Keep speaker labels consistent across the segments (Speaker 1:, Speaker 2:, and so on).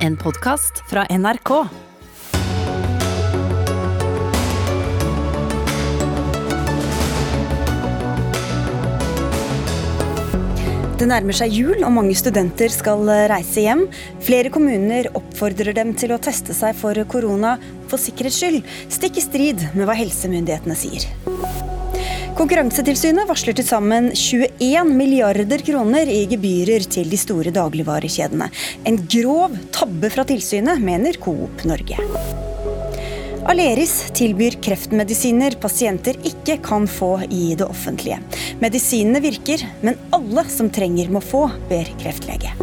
Speaker 1: En podkast fra NRK.
Speaker 2: Det nærmer seg jul, og mange studenter skal reise hjem. Flere kommuner oppfordrer dem til å teste seg for korona for sikkerhets skyld, stikk i strid med hva helsemyndighetene sier. Konkurransetilsynet varsler til sammen 21 milliarder kroner i gebyrer til de store dagligvarekjedene. En grov tabbe fra tilsynet, mener Coop Norge. Aleris tilbyr kreftmedisiner pasienter ikke kan få i det offentlige. Medisinene virker, men alle som trenger må få, ber kreftlege.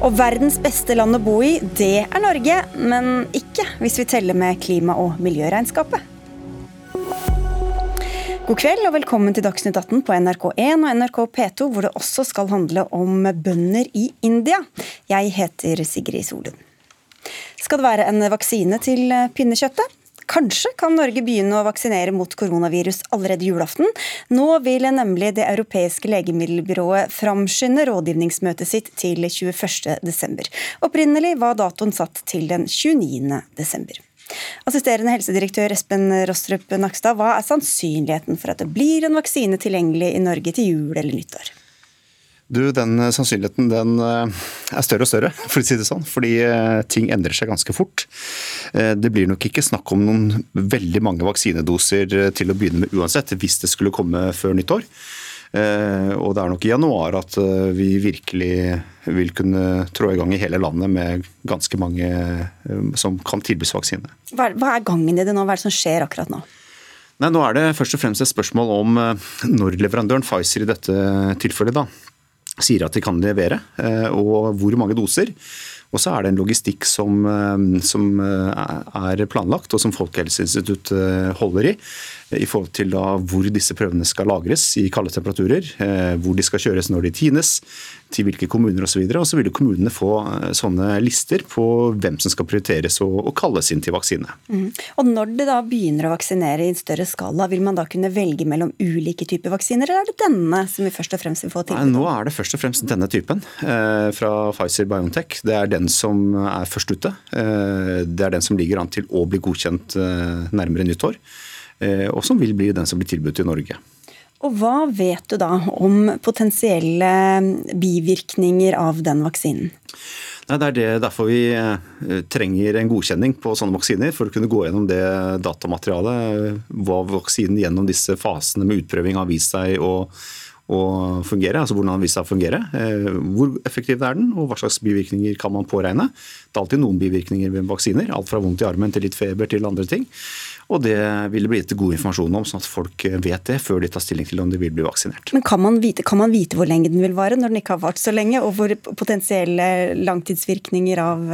Speaker 2: Og verdens beste land å bo i, det er Norge, men ikke hvis vi teller med klima- og miljøregnskapet. God kveld og velkommen til Dagsnytt 18 på NRK1 og NRK P2, hvor det også skal handle om bønder i India. Jeg heter Sigrid Solund. Skal det være en vaksine til pinnekjøttet? Kanskje kan Norge begynne å vaksinere mot koronavirus allerede julaften. Nå vil nemlig Det europeiske legemiddelbyrået framskynde rådgivningsmøtet sitt til 21.12. Opprinnelig var datoen satt til den 29.12. Assisterende helsedirektør Espen Rostrup Nakstad, hva er sannsynligheten for at det blir en vaksine tilgjengelig i Norge til jul eller nyttår?
Speaker 3: Du, Den sannsynligheten den er større og større, for å si det sånn. Fordi ting endrer seg ganske fort. Det blir nok ikke snakk om noen veldig mange vaksinedoser til å begynne med uansett, hvis det skulle komme før nyttår. Og det er nok i januar at vi virkelig vil kunne trå i gang i hele landet med ganske mange som kan tilbys vaksine.
Speaker 2: Hva er gangen i det nå? Hva er det som skjer akkurat nå?
Speaker 3: Nei, Nå er det først og fremst et spørsmål om når leverandøren Pfizer i dette tilfellet da, sier at de kan levere, og hvor mange doser. Og så er det en logistikk som, som er planlagt, og som Folkehelseinstituttet holder i. I forhold til da hvor disse prøvene skal lagres i kalde temperaturer, hvor de skal kjøres når de tines, til hvilke kommuner osv. Og så vil kommunene få sånne lister på hvem som skal prioriteres og, kalles inn til vaksine.
Speaker 2: Mm. Og Når det da begynner å vaksinere i en større skala, vil man da kunne velge mellom ulike typer vaksiner, eller er det denne som vi først og fremst vil få tilbud
Speaker 3: om? Nå er det først og fremst denne typen, fra Pfizer-Biontech. Det er den som er først ute. Det er den som ligger an til å bli godkjent nærmere nyttår og som vil bli den som blir tilbudt i Norge.
Speaker 2: Og Hva vet du da om potensielle bivirkninger av den vaksinen?
Speaker 3: Nei, det er det, derfor vi trenger en godkjenning på sånne vaksiner, for å kunne gå gjennom det datamaterialet. Hva vaksinen gjennom disse fasene med utprøving har vist seg å, å fungere. altså Hvordan den har vist seg å fungere. Hvor effektiv er den, og hva slags bivirkninger kan man påregne. Det er alltid noen bivirkninger ved vaksiner. Alt fra vondt i armen til litt feber til andre ting. Og det vil det bli gitt god informasjon om, sånn at folk vet det før de tar stilling til om de vil bli vaksinert.
Speaker 2: Men kan man vite, kan man vite hvor lenge den vil vare, når den ikke har vart så lenge? Og hvor potensielle langtidsvirkninger av,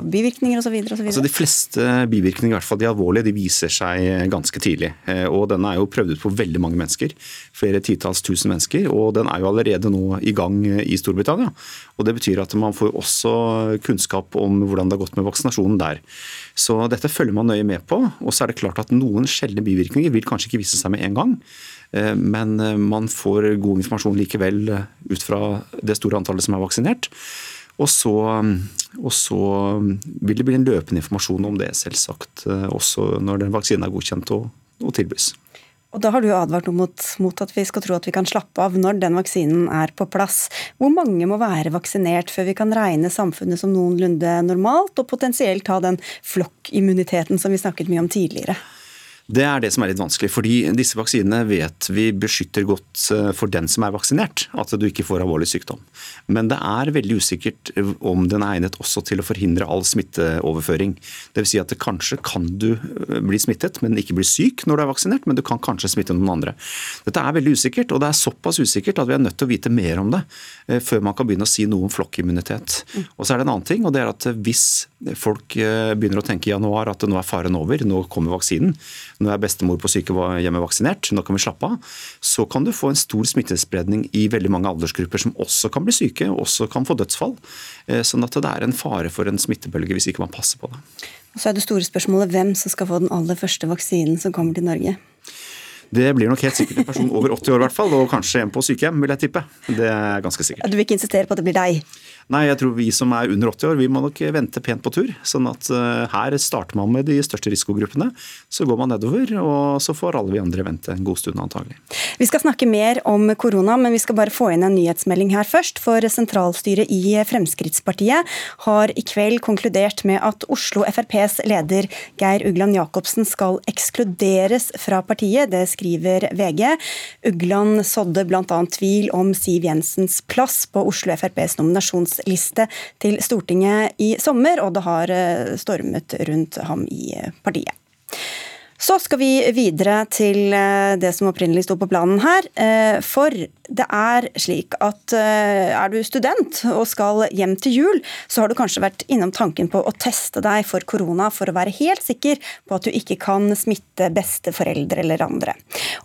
Speaker 2: av bivirkninger osv.?
Speaker 3: Altså de fleste bivirkninger, i hvert fall de alvorlige, de viser seg ganske tidlig. Og denne er jo prøvd ut på veldig mange mennesker. Flere titalls tusen mennesker. Og den er jo allerede nå i gang i Storbritannia. Og det betyr at man får også kunnskap om hvordan det har gått med vaksinasjonen der. Så dette følger man nøye med på. Og så er det klart at noen sjeldne bivirkninger vil kanskje ikke vise seg med en gang. Men man får god informasjon likevel ut fra det store antallet som er vaksinert. Og så, og så vil det bli en løpende informasjon om det, selvsagt, også når den vaksinen er godkjent og, og tilbys.
Speaker 2: Og Da har du advart mot, mot, at vi skal tro at vi kan slappe av når den vaksinen er på plass. Hvor mange må være vaksinert før vi kan regne samfunnet som noenlunde normalt, og potensielt ha den flokkimmuniteten som vi snakket mye om tidligere?
Speaker 3: Det er det som er litt vanskelig. fordi Disse vaksinene vet vi beskytter godt for den som er vaksinert, at du ikke får alvorlig sykdom. Men det er veldig usikkert om den er egnet også til å forhindre all smitteoverføring. Dvs. Si at kanskje kan du bli smittet, men ikke bli syk når du er vaksinert, men du kan kanskje smitte noen andre. Dette er veldig usikkert, og det er såpass usikkert at vi er nødt til å vite mer om det før man kan begynne å si noe om flokkimmunitet. Og så er det en annen ting, og det er at hvis folk begynner å tenke i januar at nå er faren over, nå kommer vaksinen, nå er bestemor på sykehjemmet vaksinert, nå kan vi slappe av, så kan du få en stor smittespredning i veldig mange aldersgrupper som også kan bli syke, og også kan få dødsfall. Sånn at det er en fare for en smittebølge hvis ikke man passer på det.
Speaker 2: Og så er det store spørsmålet hvem som skal få den aller første vaksinen som kommer til Norge.
Speaker 3: Det blir nok helt sikkert en person over 80 år, i hvert fall, og kanskje en på sykehjem, vil jeg tippe. Det er ganske sikkert.
Speaker 2: Du vil ikke insistere på at det blir deg?
Speaker 3: Nei, jeg tror vi som er under 80 år, vi må nok vente pent på tur. Sånn at uh, her starter man med de største risikogruppene. Så går man nedover, og så får alle vi andre vente en god stund antagelig.
Speaker 2: Vi skal snakke mer om korona, men vi skal bare få inn en nyhetsmelding her først. For sentralstyret i Fremskrittspartiet har i kveld konkludert med at Oslo FrPs leder Geir Ugland Jacobsen skal ekskluderes fra partiet. Det skriver VG. Ugland sådde bl.a. tvil om Siv Jensens plass på Oslo FrPs nominasjons liste til Stortinget i sommer, og det har eh, stormet rundt ham i eh, partiet. Så skal vi videre til eh, det som opprinnelig sto på planen her. For det er slik at eh, er du student og skal hjem til jul, så har du kanskje vært innom tanken på å teste deg for korona for å være helt sikker på at du ikke kan smitte besteforeldre eller andre.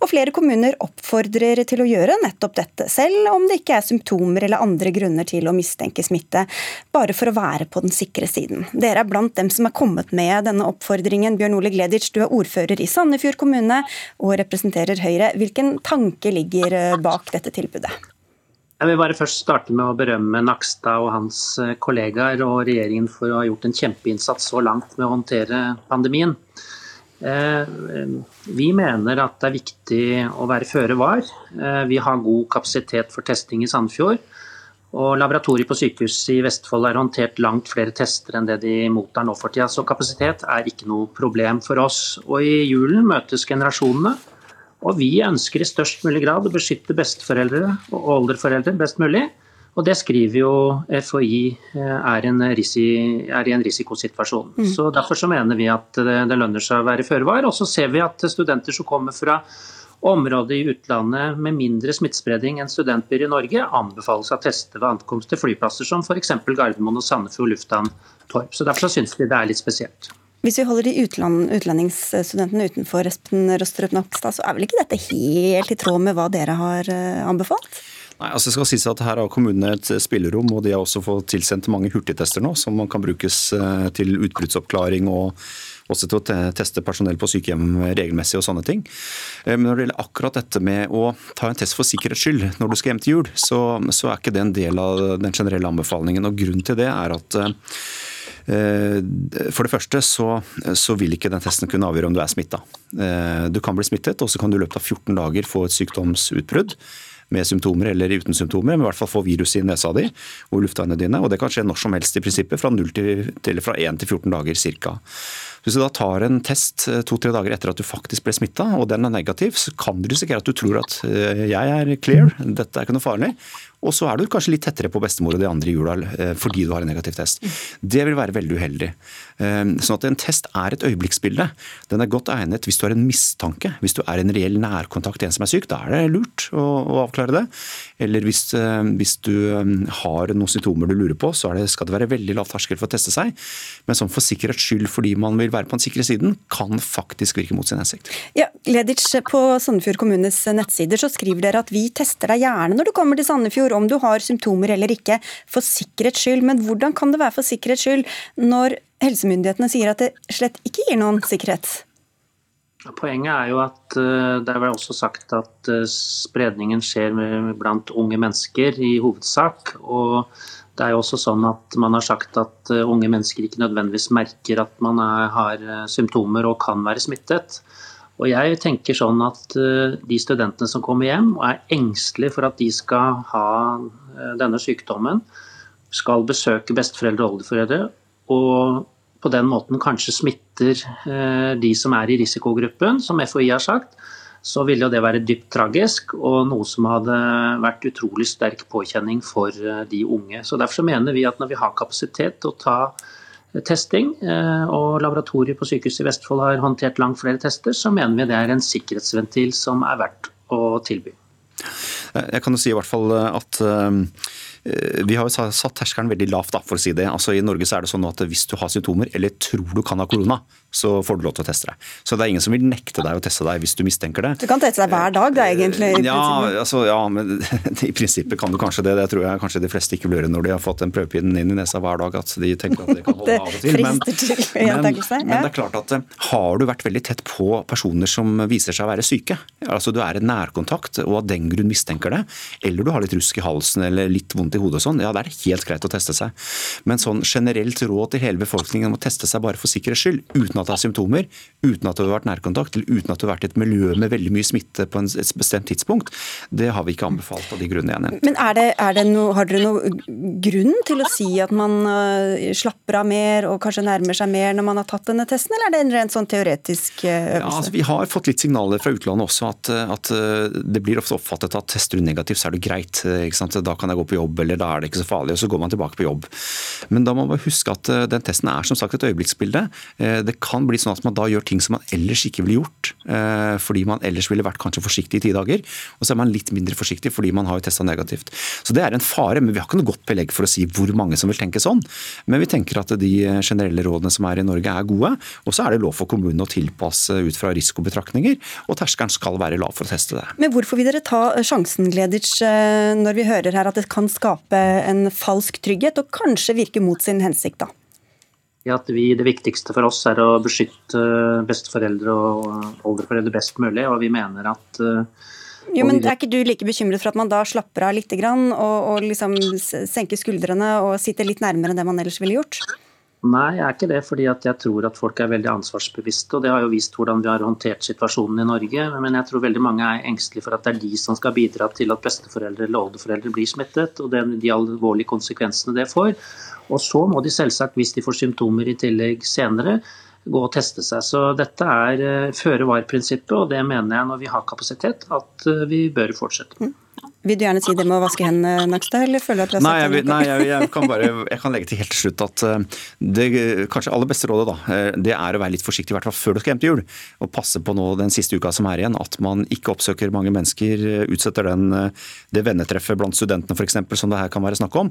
Speaker 2: Og flere kommuner oppfordrer til å gjøre nettopp dette, selv om det ikke er symptomer eller andre grunner til å mistenke smitte, bare for å være på den sikre siden. Dere er blant dem som er kommet med denne oppfordringen. Bjørn Ole Gleditsch, du er ordfører i Sandefjord kommune og representerer Høyre. Hvilken tanke ligger eh, bak dette? Dette tilbudet?
Speaker 4: Jeg vil bare først starte med å berømme Nakstad og hans eh, kollegaer og regjeringen for å ha gjort en kjempeinnsats så langt med å håndtere pandemien. Eh, vi mener at det er viktig å være føre var. Eh, vi har god kapasitet for testing i Sandefjord. Og Laboratoriet på sykehuset i Vestfold har håndtert langt flere tester enn det de mottar nå for tida. Så kapasitet er ikke noe problem for oss. Og i julen møtes generasjonene. Og vi ønsker i størst mulig grad å beskytte besteforeldre og olderforeldre best mulig. Og det skriver jo FHI eh, er, en risi, er i en risikosituasjon. Mm. Så Derfor så mener vi at det, det lønner seg å være føre var. Og så ser vi at studenter som kommer fra områder i utlandet med mindre smittespredning enn studentbyer i Norge, anbefales å teste ved ankomst til flyplasser som f.eks. Gardermoen og Sandefjord lufthavn Torp. Så Derfor så syns vi det er litt spesielt.
Speaker 2: Hvis vi holder de utland, utlendingsstudentene utenfor Espen Rostrup Nakstad, så er vel ikke dette helt i tråd med hva dere har eh, anbefalt?
Speaker 3: Nei, altså det skal sies at Her har kommunene et spillerom, og de har også fått tilsendt mange hurtigtester nå, som kan brukes eh, til utbruddsoppklaring og også til å teste personell på sykehjem regelmessig og sånne ting. Eh, men når det gjelder akkurat dette med å ta en test for sikkerhets skyld når du skal hjem til jul, så, så er ikke det en del av den generelle anbefalingen. og Grunnen til det er at for det første så, så, vil ikke den testen kunne avgjøre om du er smitta. Eh, du kan bli smittet, og så kan du i løpet av 14 dager få et sykdomsutbrudd med symptomer eller uten symptomer, men i hvert fall få viruset i nesa di og luftveiene dine. og Det kan skje når som helst i prinsippet, fra, 0 til, eller fra 1 til 14 dager ca. Hvis du da tar en test eh, to-tre dager etter at du faktisk ble smitta, og den er negativ, så kan du risikere at du tror at jeg er clear, dette er ikke noe farlig. Og så er du kanskje litt tettere på bestemor og de andre i jula eh, fordi du har en negativ test. Det vil være veldig uheldig. Eh, sånn at En test er et øyeblikksbilde. Den er godt egnet hvis du har en mistanke. Hvis du er en reell nærkontakt til en som er syk, da er det lurt å, avklare det. Eller hvis, eh, hvis, du har noen symptomer du lurer på, så det, skal det være veldig lav terskel for å teste seg. Men sånn for sikkerhets skyld fordi man vil være på den sikre siden, kan faktisk virke mot sin hensikt.
Speaker 2: Ja, Ledic, på Sandefjord kommunes nettsider så skriver dere at vi tester deg gjerne når du kommer til Sandefjord for om du har symptomer eller ikke, for sikkerhets skyld. Men hvordan kan det være for sikkerhets skyld når helsemyndighetene sier at det slett ikke gir noen sikkerhet?
Speaker 4: Poenget er jo at eh, det er vel også sagt at eh, spredningen skjer blant unge mennesker i hovedsak. og det er jo også sånn at Man har sagt at eh, unge mennesker ikke nødvendigvis merker at man er, har symptomer og kan være smittet. Og jeg tenker sånn at eh, de studentene som kommer hjem og er engstelige for at de skal ha eh, denne sykdommen, skal besøke besteforeldre og oldeforeldre, og på den måten kanskje smitter eh, de som er i risikogruppen, som FHI har sagt, så ville jo det være dypt tragisk og noe som hadde vært utrolig sterk påkjenning for de unge. Så Derfor så mener vi at når vi har kapasitet til å ta testing, eh, og laboratoriet på Sykehuset i Vestfold har håndtert langt flere tester, så mener vi det er en sikkerhetsventil som er verdt å tilby.
Speaker 3: Jeg kan jo si i hvert fall at eh, Eh, vi har jo satt terskelen veldig lavt, da, for å si det. Altså, I Norge så er det sånn at hvis du har symptomer eller tror du kan ha korona, så får du lov til å teste deg. Så det er ingen som vil nekte deg å teste deg hvis du mistenker det.
Speaker 2: Du kan teste deg hver dag, da egentlig?
Speaker 3: Ja, altså, ja men i prinsippet kan du kanskje det. Det tror jeg kanskje de fleste ikke vil gjøre når de har fått en prøvepinn inn i nesa hver dag. At de tenker at det kan holde av og til. Men, men, men, det er klart at eh, har du vært veldig tett på personer som viser seg å være syke, altså du er i nærkontakt og av den grunn mistenker det, eller du har litt rusk i halsen eller litt vondt vondt i hodet og sånn, ja da er det helt greit å teste seg. Men sånn generelt råd til hele befolkningen om å teste seg bare for sikkerhets skyld, uten at det har symptomer, uten at du har vært nærkontakt, eller uten at du har vært i et miljø med veldig mye smitte på et bestemt tidspunkt, det har vi ikke anbefalt av de grunnene jeg nevnte.
Speaker 2: Men er det, er det no, Har dere noen grunn til å si at man uh, slapper av mer og kanskje nærmer seg mer når man har tatt denne testen, eller er det en rent sånn teoretisk uh, øvelse?
Speaker 3: Ja, altså, vi har fått litt signaler fra utlandet også at, at uh, det blir ofte oppfattet at tester du negativt, så er det greit. Da kan jeg gå på jobb, eller da er det ikke så farlig. Og så går man tilbake på jobb. Men da må man huske at den testen er som sagt et øyeblikksbilde. Det kan bli sånn at man da gjør ting som man ellers ikke ville gjort, fordi man ellers ville vært kanskje forsiktig i ti dager. Og så er man litt mindre forsiktig fordi man har jo testa negativt. Så det er en fare, men vi har ikke noe godt belegg for å si hvor mange som vil tenke sånn. Men vi tenker at de generelle rådene som er i Norge er gode. Og så er det lov for kommunene å tilpasse ut fra risikobetraktninger, og terskelen skal være lav for å teste det.
Speaker 2: Men hvorfor vil dere ta sjansen, Gleditsch, når vi hører her at det kan skape en falsk trygghet, og kanskje virke mot sin hensikt, da?
Speaker 4: Ja, at vi, Det viktigste for oss er å beskytte besteforeldre og oldeforeldre best mulig. og vi mener at
Speaker 2: jo, men Er ikke du like bekymret for at man da slapper av litt og, og liksom senker skuldrene og sitter litt nærmere enn det man ellers ville gjort?
Speaker 4: Nei, jeg er ikke det. fordi jeg tror at folk er veldig ansvarsbevisste. og Det har jo vist hvordan vi har håndtert situasjonen i Norge. Men jeg tror veldig mange er engstelige for at det er de som skal bidra til at besteforeldre eller oldeforeldre blir smittet. Og de alvorlige konsekvensene det får. Og så må de selvsagt, hvis de får symptomer i tillegg senere, gå og teste seg. Så dette er eh, føre var-prinsippet, og det mener jeg når vi har kapasitet at eh, vi bør fortsette.
Speaker 2: Vil du gjerne si det med å vaske hendene, Nakstad, eller føler du at du har
Speaker 3: nei, jeg, nei, jeg, jeg, kan bare, jeg kan legge til helt til slutt at eh, det kanskje aller beste rådet da, eh, det er å være litt forsiktig, i hvert fall før du skal hjem til jul. Og passe på nå den siste uka som er igjen, at man ikke oppsøker mange mennesker. Eh, utsetter den, det vennetreffet blant studentene f.eks. som det her kan være snakk om.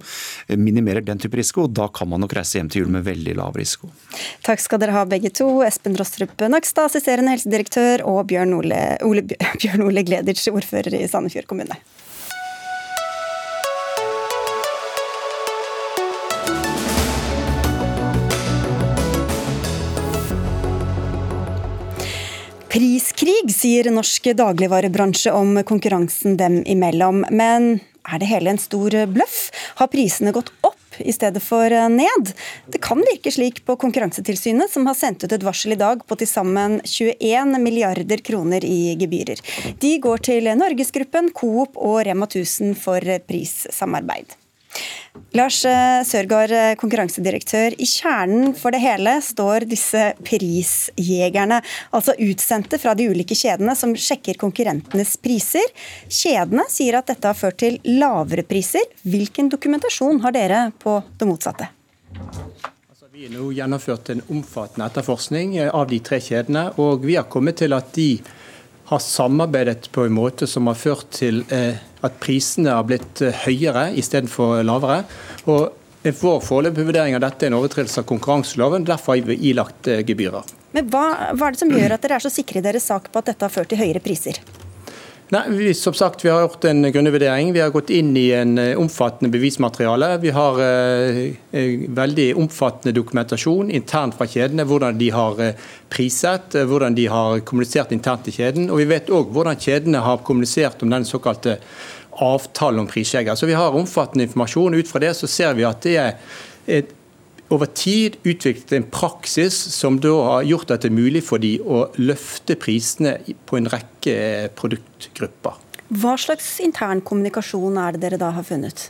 Speaker 3: Minimerer den type risiko. Da kan man nok reise hjem til jul med veldig lav risiko.
Speaker 2: Takk skal dere ha begge to. Espen Rostrup Nakstad, assisterende helsedirektør, og Bjørn Ole, Ole, Bjørn Ole Gleditsch, ordfører i Sandefjord kommune. Priskrig, sier norsk dagligvarebransje om konkurransen dem imellom. Men er det hele en stor bløff? Har prisene gått opp i stedet for ned? Det kan virke slik på Konkurransetilsynet, som har sendt ut et varsel i dag på til sammen 21 milliarder kroner i gebyrer. De går til Norgesgruppen, Coop og Rema 1000 for prissamarbeid. Lars eh, Sørgaard, eh, konkurransedirektør. I kjernen for det hele står disse prisjegerne. Altså utsendte fra de ulike kjedene som sjekker konkurrentenes priser. Kjedene sier at dette har ført til lavere priser. Hvilken dokumentasjon har dere på det motsatte?
Speaker 5: Altså, vi har nå gjennomført en omfattende etterforskning eh, av de tre kjedene. og Vi har kommet til at de har samarbeidet på en måte som har ført til eh, at prisene har blitt eh, høyere istedenfor lavere. Og Vår foreløpige vurdering av dette er en overtredelse av konkurranseloven. Derfor har vi ilagt eh, gebyrer.
Speaker 2: Men hva, hva er det som gjør at dere er så sikre i deres sak på at dette har ført til høyere priser?
Speaker 5: Nei, vi, som sagt, vi har gjort en grundig vurdering. Vi har gått inn i en eh, omfattende bevismateriale. Vi har eh, eh, veldig omfattende dokumentasjon internt fra kjedene. Hvordan de har eh, priset, hvordan de har kommunisert internt i kjeden. Og vi vet òg hvordan kjedene har kommunisert om den såkalte avtalen om prisjeger. Så vi har omfattende informasjon. Ut fra det så ser vi at det er et over tid utviklet en praksis som da har gjort at det er mulig for de å løfte prisene på en rekke produktgrupper.
Speaker 2: Hva slags intern kommunikasjon er det dere da har funnet?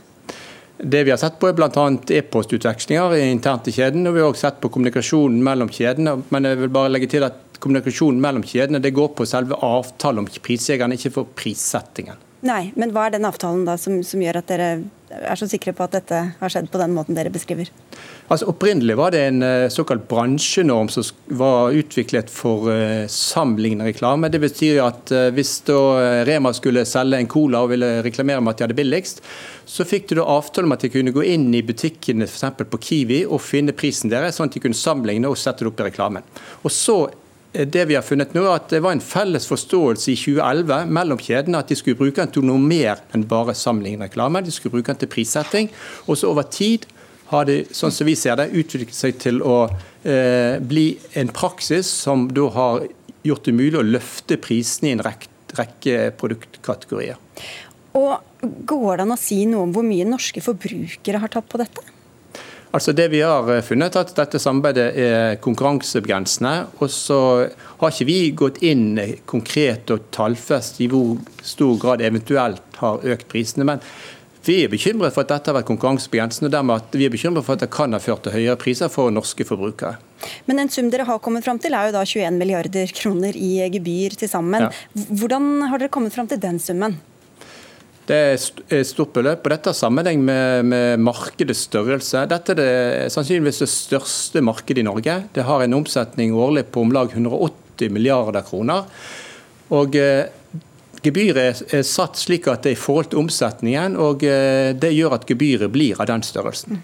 Speaker 5: Det vi har sett på er bl.a. e-postutvekslinger internt i kjeden. og Vi har også sett på kommunikasjonen mellom kjedene. Men jeg vil bare legge til at kommunikasjonen mellom kjedene det går på selve avtalen om prisjegerne, ikke for prissettingen.
Speaker 2: Nei, men hva er den avtalen da som, som, gjør at dere er så sikre på at dette har skjedd på den måten dere beskriver?
Speaker 5: Altså Opprinnelig var det en uh, såkalt bransjenorm som var utviklet for uh, sammenlignende reklame. Det betyr at uh, hvis da Rema skulle selge en cola og ville reklamere med at de hadde billigst, så fikk du da avtale om at de kunne gå inn i butikkene f.eks. på Kiwi og finne prisen deres, sånn at de kunne sammenligne og sette det opp i reklamen. Og så det vi har funnet nå, at det var en felles forståelse i 2011 mellom kjedene at de skulle bruke den til noe mer enn bare sammenlignende reklame. De skulle bruke den til prissetting. Og så over tid har det sånn som vi ser det, utviklet seg til å eh, bli en praksis som da har gjort det mulig å løfte prisene i en rekke, rekke produktkategorier.
Speaker 2: Og Går det an å si noe om hvor mye norske forbrukere har tatt på dette?
Speaker 5: Altså Det vi har eh, funnet, at dette samarbeidet er konkurransebegrensende. Og så har ikke vi gått inn konkret og tallfest i hvor stor grad eventuelt har økt prisene. Men vi er bekymret for at dette har vært konkurransebegrensende, og dermed at vi er bekymret for at det kan ha ført til høyere priser for norske forbrukere.
Speaker 2: Men en sum dere har kommet fram til er jo da 21 milliarder kroner i gebyr til sammen. Ja. Hvordan har dere kommet fram til den summen?
Speaker 5: Det er et stort beløp, og dette har sammenheng med, med, markedets størrelse. Dette er det, sannsynligvis det største markedet i Norge. Det har en omsetning årlig på om lag 180 milliarder kroner. Og eh, Gebyret er satt slik at det er i forhold til omsetningen, og eh, det gjør at gebyret blir av den størrelsen.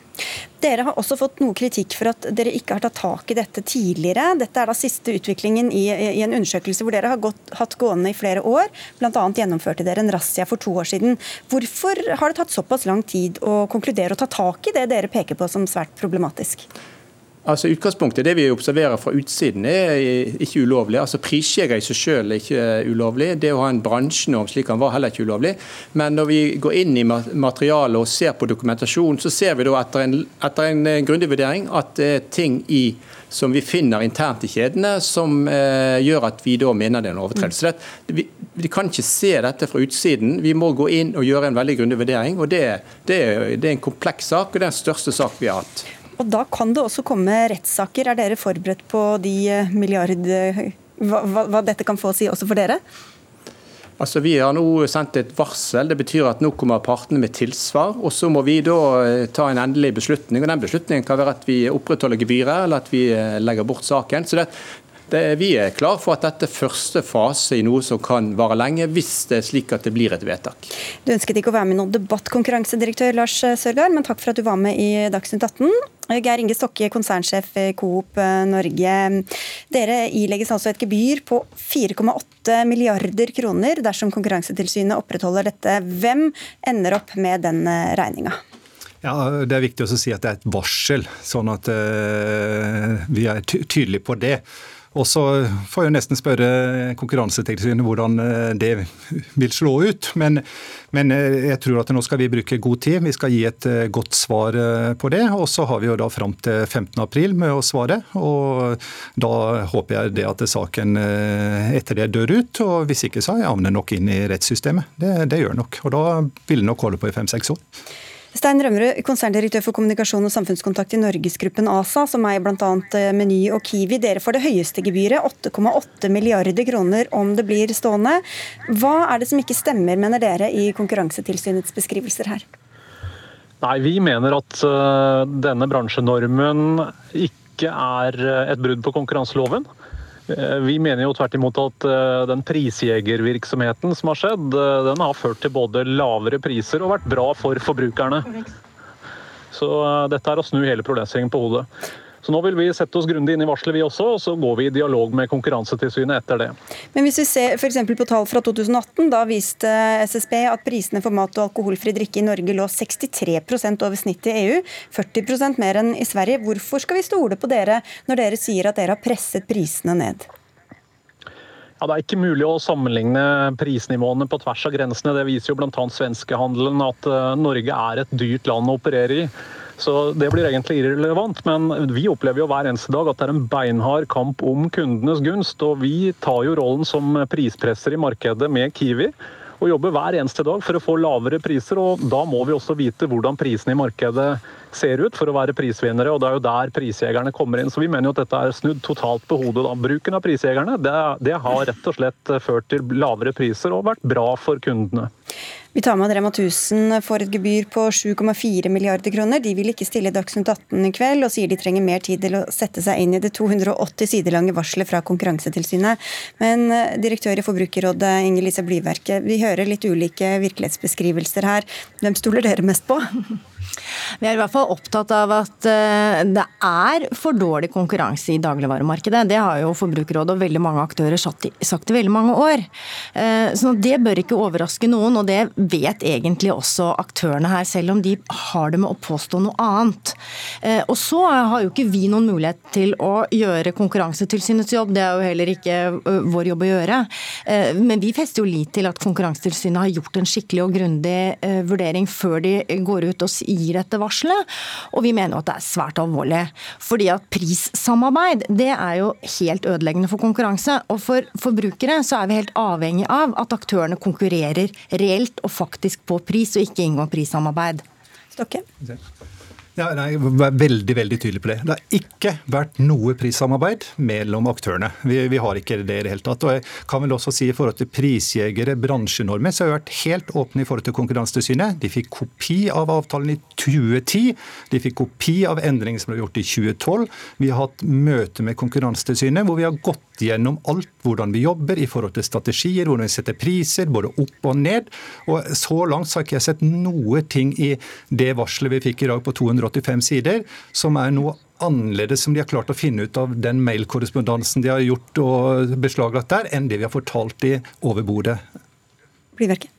Speaker 2: Dere har også fått noe kritikk for at dere ikke har tatt tak i dette tidligere. Dette er da siste utviklingen i, i en undersøkelse hvor dere har gått, hatt gående i flere år. Bl.a. gjennomførte dere en razzia for to år siden. Hvorfor har det tatt såpass lang tid å konkludere og ta tak i det dere peker på som svært problematisk?
Speaker 5: Altså utgangspunktet, Det vi observerer fra utsiden er ikke ulovlig. Altså Prisjeger i seg selv er ikke ulovlig. Det å ha en bransjenorm slik han var heller ikke ulovlig. Men når vi går inn i materialet og ser på dokumentasjon, så ser vi da etter en, etter en eh, grundig vurdering at det er ting i som vi finner internt i kjedene, som eh, gjør at vi da mener det er en overtredelse. Mm. Vi, vi, kan ikke se dette fra utsiden. Vi må gå inn og gjøre en veldig grundig vurdering. og det, det, det er en kompleks sak, og det er den største sak vi har hatt.
Speaker 2: Og Da kan det også komme rettssaker. Er dere forberedt på de eh, milliard... Hva, hva, hva dette kan få å si også for dere?
Speaker 5: Altså, Vi har nå sendt et varsel. Det betyr at nå kommer partene med tilsvar. og Så må vi da eh, ta en endelig beslutning. og Den beslutningen kan være at vi opprettholder gebyret eller at vi eh, legger bort saken. Så det, det, vi er klar for at dette er første fase i noe som kan vare lenge, hvis det er slik at det blir et vedtak.
Speaker 2: Du ønsket ikke å være med i noen debatt, konkurransedirektør Lars Sørgaard, men takk for at du var med i Dagsnytt 18. Geir Inge Stokke, konsernsjef i Coop Norge. Dere ilegges altså et gebyr på 4,8 milliarder kroner dersom Konkurransetilsynet opprettholder dette. Hvem ender opp med den regninga?
Speaker 6: Ja, Det er viktig å si at det er et varsel, sånn at uh, vi er tydelige på det. Og så får jeg nesten spørre Konkurransetilsynet hvordan eh, det vil slå ut. Men, men, eh, jeg tror at nå skal vi bruke god tid. Vi skal gi et eh, godt svar på det. Og så har vi jo da fram til 15.4 med å svare. Og da håper jeg det at saken etter det dør ut. Og hvis ikke så havner den nok inn i rettssystemet. Det, det gjør nok. Og da vil den nok holde på i fem-seks år.
Speaker 2: Stein Rømmerud, konserndirektør for kommunikasjon og samfunnskontakt i Norgesgruppen ASA, som eier bl.a. Eh, Meny og Kiwi. Dere får det høyeste gebyret, 8,8 milliarder kroner om det blir stående. Hva er det som ikke stemmer, mener dere, i Konkurransetilsynets beskrivelser her?
Speaker 7: Nei, Vi mener at uh, denne bransjenormen ikke er eh, et brudd på konkurranseloven. Eh, vi mener jo tvert imot at eh, den prisjegervirksomheten som har skjedd, eh, den har ført til både lavere priser og vært bra for forbrukerne. Så dette er å snu hele problemstillingen på hodet. Så nå vil vi sette oss grundig inn i varselet vi også, og så går vi i dialog med Konkurransetilsynet etter det.
Speaker 2: Men hvis vi ser f.eks. på tall fra 2018, da viste SSB at prisene for mat og alkoholfri drikke i Norge lå 63 over snittet i EU, 40% mer enn i Sverige. Hvorfor skal vi stole på dere når dere sier at dere har presset prisene ned?
Speaker 7: Ja, Det er ikke mulig å sammenligne prisnivåene på tvers av grensene. Det viser jo bl.a. svenskehandelen at eh, Norge er et dyrt land å operere i. Så det blir egentlig irrelevant. Men vi opplever jo hver eneste dag at det er en beinhard kamp om kundenes gunst. Og vi tar jo rollen som prispresser i markedet med Kiwi. Og jobber hver eneste dag for å få lavere priser. Og da må vi også vite hvordan prisene i markedet ser ut for å være prisvinnere. Og det er jo der prisjegerne kommer inn. Så vi mener jo at dette er snudd totalt på hodet. Da. Bruken av prisjegerne det, det har rett og slett ført til lavere priser og vært bra for kundene.
Speaker 2: Vi tar med at Rema 1000 får et gebyr på 7,4 milliarder kroner. De vil ikke stille Dagsnytt 18 i kveld, og sier de trenger mer tid til å sette seg inn i det 280 sider lange varselet fra Konkurransetilsynet. Men eh, direktør i Forbrukerrådet, Inger Lise Blyverke, vi hører litt ulike virkelighetsbeskrivelser her. Hvem stoler dere mest på?
Speaker 8: Vi er i hvert fall opptatt av at eh, det er for dårlig konkurranse i dagligvaremarkedet. Det har jo Forbrukerrådet og veldig mange aktører sagt i veldig mange år. Eh, så det bør ikke overraske noen, og det vet egentlig også aktørene her, selv om de har det med å påstå noe annet. Eh, og så har jo ikke vi noen mulighet til å gjøre Konkurransetilsynets jobb, det er jo heller ikke vår jobb å gjøre. Men vi fester jo lit til at Konkurransetilsynet har gjort en skikkelig og grundig vurdering før de går ut og gir dette varselet. Og vi mener at det er svært alvorlig. Fordi at prissamarbeid det er jo helt ødeleggende for konkurranse. Og for forbrukere så er vi helt avhengig av at aktørene konkurrerer reelt og faktisk på pris, og ikke inngår prissamarbeid.
Speaker 2: Stokke?
Speaker 6: Ja, nei, er veldig veldig tydelig på det. Det har ikke vært noe prissamarbeid mellom aktørene. Vi, vi, har ikke det i det hele tatt. Og jeg kan vel også si I forhold til prisjegere, bransjenormer, så har vi vært helt åpne i forhold til Konkurransetilsynet. De fikk kopi av avtalen i 2010. De fikk kopi av endringene som ble gjort i 2012. Vi har hatt møte med Konkurransetilsynet hvor vi har gått gjennom alt hvordan vi jobber i forhold til strategier, hvordan vi setter priser, både opp og ned. Og Så langt har ikke jeg sett noe ting i det varselet vi fikk i dag på 285 sider, som er noe annerledes som de har klart å finne ut av den mailkorrespondansen de har gjort og beslaglagt der, enn det vi har fortalt i over bordet.
Speaker 2: Blyverket.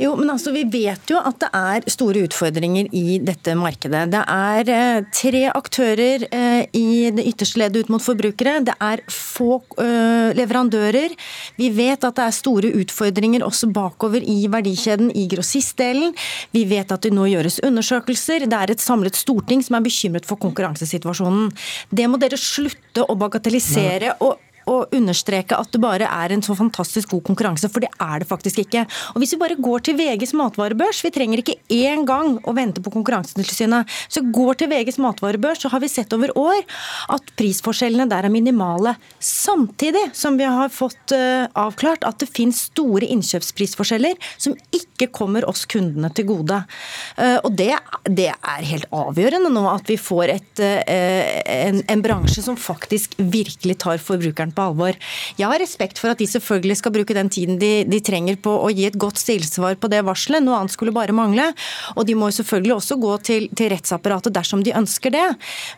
Speaker 8: Jo, men altså Vi vet jo at det er store utfordringer i dette markedet. Det er eh, tre aktører eh, i det ytterste leddet ut mot forbrukere. Det er få eh, leverandører. Vi vet at det er store utfordringer også bakover i verdikjeden i grossistdelen. Vi vet at det nå gjøres undersøkelser. Det er et samlet storting som er bekymret for konkurransesituasjonen. Det må dere slutte å bagatellisere. og å understreke at det bare er en så fantastisk god konkurranse, for det er det faktisk ikke. Og Hvis vi bare går til VGs matvarebørs, vi trenger ikke én gang å vente på Konkurransetilsynet, så går til VGs matvarebørs, så har vi sett over år at prisforskjellene der er minimale. Samtidig som vi har fått uh, avklart at det finnes store innkjøpsprisforskjeller som ikke kommer oss kundene til gode. Uh, og det, det, er helt avgjørende nå at vi får et, uh, en, en bransje som faktisk virkelig tar forbrukeren på alvor. Jeg har respekt for at de selvfølgelig skal bruke den tiden de, de trenger på å gi et godt stillsvar på det varselet. Noe annet skulle bare mangle. Og de må selvfølgelig også gå til, til rettsapparatet dersom de ønsker det.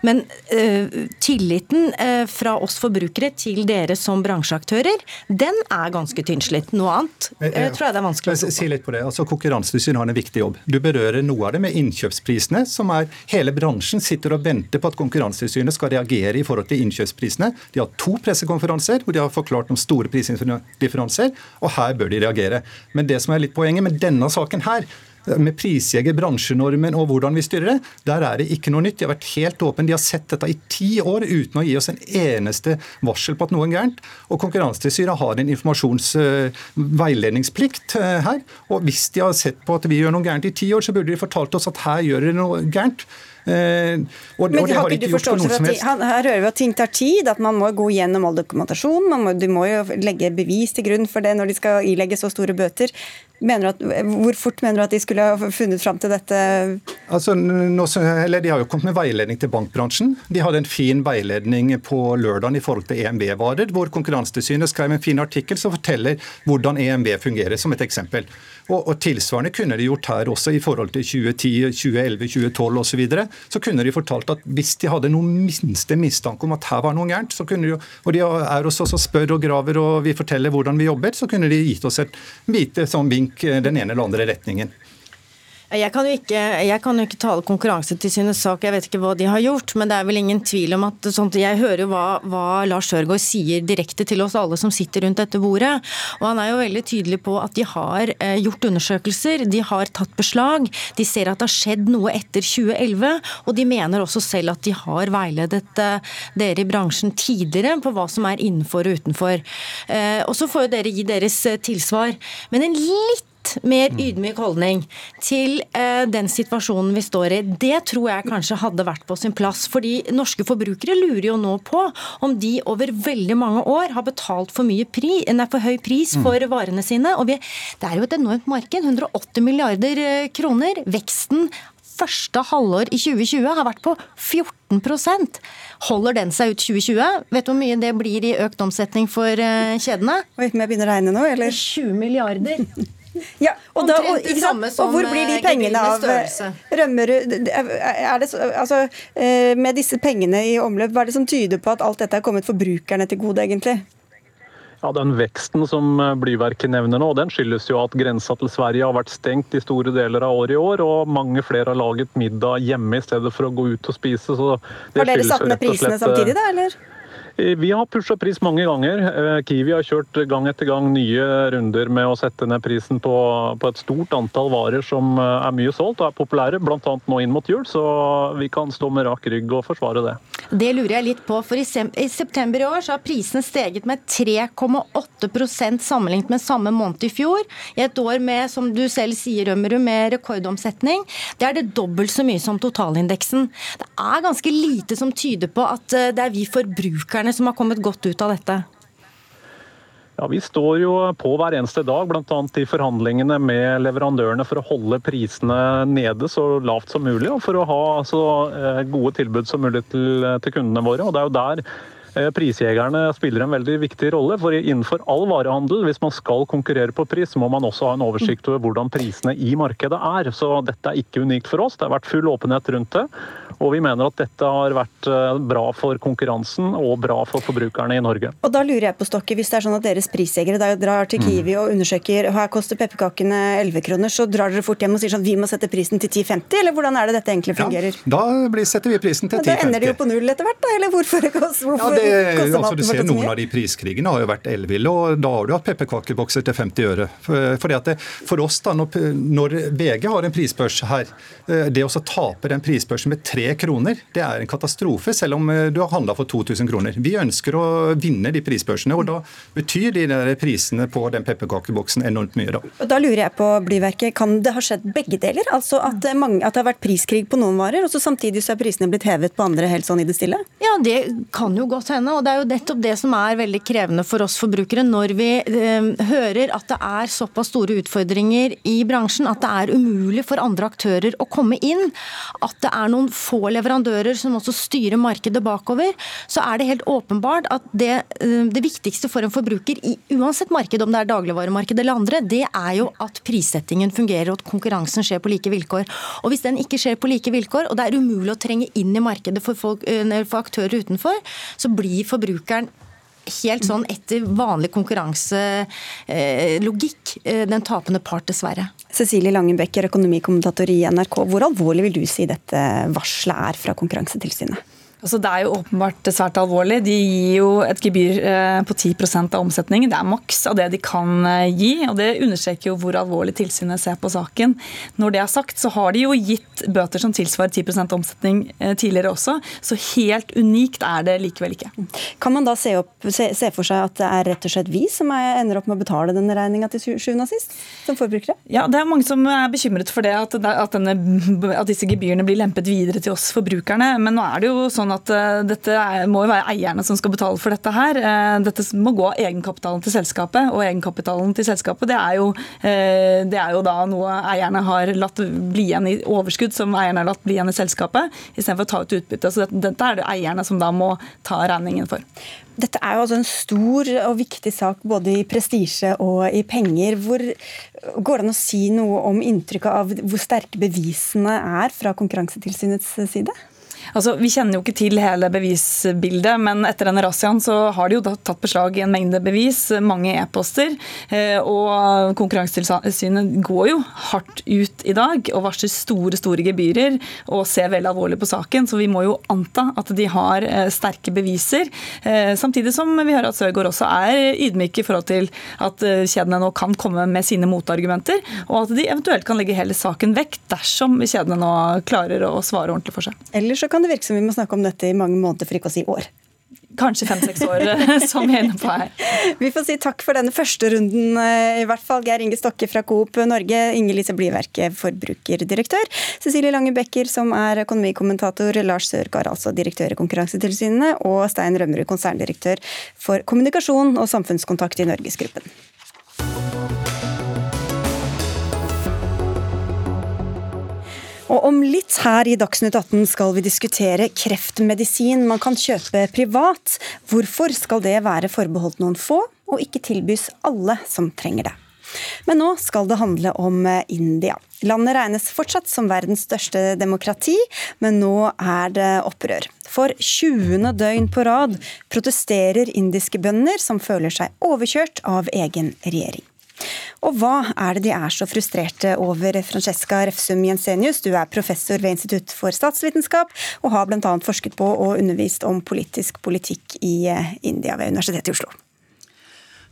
Speaker 8: Men øh, tilliten øh, fra oss forbrukere til dere som bransjeaktører, den er ganske tynnslitt. Noe annet uh, tror jeg det er vanskelig å
Speaker 6: si. Si litt på det. Altså, Konkurransetilsynet har en viktig jobb. Du berører noe av det med innkjøpsprisene, som er hele bransjen sitter og venter på at Konkurransetilsynet skal reagere i forhold til innkjøpsprisene. De har to pressekonferanser pressekonferanser hvor de har forklart om store prisdifferanser, og her bør de reagere. Men det som er litt poenget med denne saken her, med prisjeger, bransjenormen og hvordan vi styrer det, der er det ikke noe nytt. De har vært helt åpne. De har sett dette i ti år uten å gi oss en eneste varsel på at noe er gærent. Og Konkurransetilsynet har en informasjonsveiledningsplikt uh, uh, her. Og hvis de har sett på at vi gjør noe gærent i ti år, så burde de fortalt oss at her gjør dere noe gærent.
Speaker 2: Eh, og, Men og har ikke du forståelse for at her, her hører vi at ting tar tid, at man må gå gjennom all dokumentasjon. Må, du må jo legge bevis til grunn for det når de skal ilegge så store bøter. At, hvor fort mener du at de skulle ha funnet fram til dette?
Speaker 6: Altså, nå, De har jo kommet med veiledning til bankbransjen. De hadde en fin veiledning på lørdagen i forhold til EMV-varer, hvor Konkurransetilsynet skrev en fin artikkel som forteller hvordan EMV fungerer, som et eksempel. Og, og, Tilsvarende kunne de gjort her også i forhold til 2010, 2011, 2012 osv. Så, videre. så kunne de fortalt at hvis de hadde noen minste mistanke om at her var noe gærent, så kunne de, og de er hos oss spør og graver og vi forteller hvordan vi jobber, så kunne de gitt oss et hvite sånn vink eh, den ene eller andre retningen.
Speaker 8: Jeg kan, jo ikke, jeg kan jo ikke tale Konkurransetilsynets sak, jeg vet ikke hva de har gjort. Men det er vel ingen tvil om at sånt, Jeg hører jo hva, hva Lars Sørgaard sier direkte til oss alle som sitter rundt dette bordet. Og han er jo veldig tydelig på at de har eh, gjort undersøkelser, de har tatt beslag. De ser at det har skjedd noe etter 2011, og de mener også selv at de har veiledet eh, dere i bransjen tidligere på hva som er innenfor og utenfor. Eh, og så får jo dere gi deres eh, tilsvar. Men en litt mer ydmyk holdning til eh, den situasjonen vi står i, det tror jeg kanskje hadde vært på sin plass. Fordi norske forbrukere lurer jo nå på om de over veldig mange år har betalt for, mye pri, nei, for høy pris mm. for varene sine. Og vi, det er jo et enormt marked. 180 milliarder eh, kroner. Veksten første halvår i 2020 har vært på 14% Holder den seg ut 2020? Vet du hvor mye det blir i økt omsetning for eh, kjedene?
Speaker 2: Vet du om jeg begynner å regne nå, eller?
Speaker 8: 20 milliarder.
Speaker 2: Ja, og, da, og, og, hvor blir de pengene av? Rømmerud er det, altså, Med disse pengene i omløp, hva er det som tyder på at alt dette er kommet forbrukerne til gode, egentlig?
Speaker 7: Ja, Den veksten som eh, Blyverket nevner nå, den skyldes jo at grensa til Sverige har vært stengt i store deler av året i år, og mange flere har laget middag hjemme i stedet for å gå ut og spise.
Speaker 2: har dere satt ned prisene samtidig, da? eller?
Speaker 7: Eh, vi har pusha pris mange ganger. Eh, Kiwi har kjørt gang etter gang nye runder med å sette ned prisen på, på et stort antall varer som eh, er mye solgt og er populære, bl.a. nå inn mot jul. Så vi kan stå med rak rygg og forsvare det.
Speaker 8: Det lurer jeg litt på, for i september i år så har prisen steget med 3,8% sammenlignet med samme måned i fjor. I et år med, som du selv sier, Rømmerud, med rekordomsetning. Det er det dobbelt så mye som totalindeksen. Det er ganske lite som tyder på at det er vi forbrukerne forbrukerne som har kommet godt ut av dette?
Speaker 7: Ja, Vi står jo på hver eneste dag, bl.a. i forhandlingene med leverandørene for å holde prisene nede så lavt som mulig, og for å ha så eh, gode tilbud som mulig til, kundene våre. Og Det er jo der prisjegerne spiller en veldig viktig rolle. for Innenfor all varehandel, hvis man skal konkurrere på pris, må man også ha en oversikt over hvordan prisene i markedet er. Så dette er ikke unikt for oss. Det har vært full åpenhet rundt det. Og vi mener at dette har vært eh, bra for konkurransen og bra for forbrukerne i Norge.
Speaker 2: Og da lurer jeg på Stokke, Hvis det er sånn at deres prisjegere drar til Kiwi og undersøker her koster pepperkakene 11 kroner, så drar dere fort hjem og sier sånn vi må sette prisen til 10,50, eller hvordan er det dette egentlig fungerer?
Speaker 6: Ja, da setter vi prisen til 10,50. Da
Speaker 2: ender det jo på null etter hvert, da? Eller hvorfor? hvorfor
Speaker 6: ja, det, altså, du ser Noen av de priskrigene har jo vært elleville, og da har du hatt pepperkakebokser til 50 øre. For, det, for oss, da, når, når, VG har en prisbørs her, eh, det å tape den prisbørsen med tre kroner, det er en katastrofe, selv om eh, du har handla for 2000 kroner. Vi ønsker å vinne de prisbørsene, og da betyr de der prisene på den pepperkakeboksen enormt mye. Da.
Speaker 2: Og da lurer jeg på, Blyverket, kan det ha skjedd begge deler? Altså at, mange, at det har vært priskrig på noen varer, og så samtidig så er prisene blitt hevet på andre helt sånn i det stille?
Speaker 8: Ja, det kan jo godt hende. og det er jo nettopp det som er veldig krevende for oss forbrukere når vi eh, hører at det er såpass store utfordringer i bransjen at det er umulig for andre aktører å komme inn. At det er noen få leverandører som også styrer markedet bakover. Så er det helt åpenbart at det, eh, det viktigste for en forbruker i uansett marked, om det er dagligvaremarked eller andre, det er jo at prissettingen fungerer og at konkurransen skjer på like vilkår. Og Hvis den ikke skjer på like vilkår, og det er umulig å trenge inn i markedet for, folk, eh, for aktører utenfor, så blir forbrukeren helt sånn etter vanlig konkurranselogikk eh, den tapende part, dessverre.
Speaker 2: Cecilie Langenbecker, økonomikommentator i NRK. Hvor alvorlig vil du si dette varselet er fra Konkurransetilsynet?
Speaker 9: Altså, det er jo åpenbart svært alvorlig. De gir jo et gebyr eh, på 10% av omsetningen. Det er maks av det de kan eh, gi. og Det understreker jo hvor alvorlig tilsynet ser på saken. Når det er sagt, så har de jo gitt bøter som tilsvarer 10 omsetning eh, tidligere også. Så helt unikt er det likevel ikke.
Speaker 2: Kan man da se, opp, se, se for seg at det er rett og slett vi som er, ender opp med å betale denne regninga til sjuende og sist, som forbrukere?
Speaker 9: Ja, det er mange som er bekymret for det, at, at, denne, at disse gebyrene blir lempet videre til oss forbrukerne. Men nå er det jo sånn sånn at uh, dette må jo være eierne som skal betale for dette her. Uh, dette må gå egenkapitalen til selskapet, og egenkapitalen til selskapet det er, jo, uh, det er jo da noe eierne har latt bli igjen i overskudd som eierne har latt bli igjen i selskapet, istedenfor å ta ut utbytte. Så dette er det eierne som da må ta regningen for.
Speaker 2: Dette er jo altså en stor og viktig sak både i prestisje og i penger. Hvor Går det an å si noe om inntrykket av hvor sterke bevisene er fra Konkurransetilsynets side?
Speaker 9: Altså, Vi kjenner jo ikke til hele bevisbildet, men etter denne razziaen så har de jo tatt beslag i en mengde bevis, mange e-poster. Eh, og Konkurransetilsynet går jo hardt ut i dag og varsler store store gebyrer og ser veldig alvorlig på saken. Så vi må jo anta at de har eh, sterke beviser. Eh, samtidig som vi hører at Søgaard også er ydmyk i forhold til at kjedene nå kan komme med sine motargumenter, og at de eventuelt kan legge hele saken vekk dersom kjedene nå klarer å svare ordentlig for seg.
Speaker 2: Ellers så kan det virke som vi må snakke om dette i mange måneder, for ikke å si år.
Speaker 9: Kanskje fem-seks år, som vi er inne på her.
Speaker 2: Vi får si takk for denne første runden, eh, i hvert fall. Geir Inge Stokke fra Coop Norge, Inger-Lise Bliverke, forbrukerdirektør, Cecilie Lange Becker, som er økonomikommentator, Lars Sørgaard, altså direktør i Konkurransetilsynet, og Stein Rømmerud, konserndirektør for kommunikasjon og samfunnskontakt i Norgesgruppen. Og om litt her i Dagsnytt 18 skal vi diskutere kreftmedisin man kan kjøpe privat. Hvorfor skal det være forbeholdt noen få, og ikke tilbys alle som trenger det? Men nå skal det handle om India. Landet regnes fortsatt som verdens største demokrati, men nå er det opprør. For 20. døgn på rad protesterer indiske bønder som føler seg overkjørt av egen regjering. Og hva er det de er så frustrerte over, Francesca Refsum Jensenius? Du er professor ved Institutt for statsvitenskap, og har bl.a. forsket på og undervist om politisk politikk i eh, India ved Universitetet i Oslo.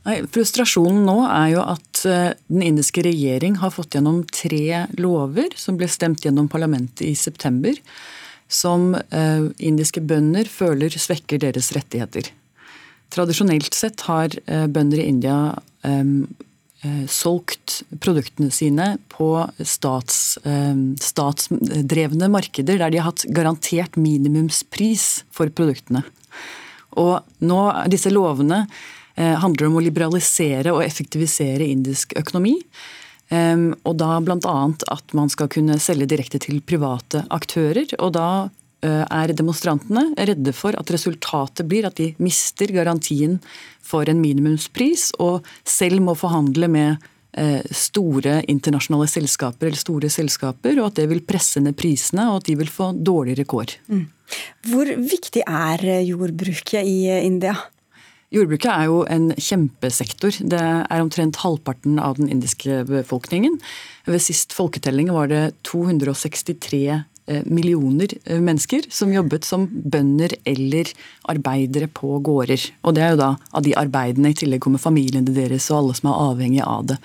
Speaker 10: Nei, frustrasjonen nå er jo at eh, den indiske regjering har fått gjennom tre lover som ble stemt gjennom parlamentet i september, som eh, indiske bønder føler svekker deres rettigheter. Tradisjonelt sett har bønder i India solgt produktene sine på stats, eh, statsdrevne markeder der de har hatt garantert minimumspris for produktene. Og nå, disse lovene eh, handler om å liberalisere og effektivisere indisk økonomi. Og da bl.a. at man skal kunne selge direkte til private aktører. Og da er demonstrantene redde for at resultatet blir at de mister garantien for en minimumspris, og selv må forhandle med store internasjonale selskaper eller store selskaper, og at det vil presse ned prisene, og at de vil få dårligere kår. Mm.
Speaker 2: Hvor viktig er jordbruket i India?
Speaker 10: Jordbruket er jo en kjempesektor. Det er omtrent halvparten av den indiske befolkningen. Ved sist folketelling var det 263 Eh, millioner eh, mennesker som jobbet som bønder eller arbeidere på gårder. Og det er jo da av de arbeidene, i tillegg kommer familiene deres og alle som er avhengige av det.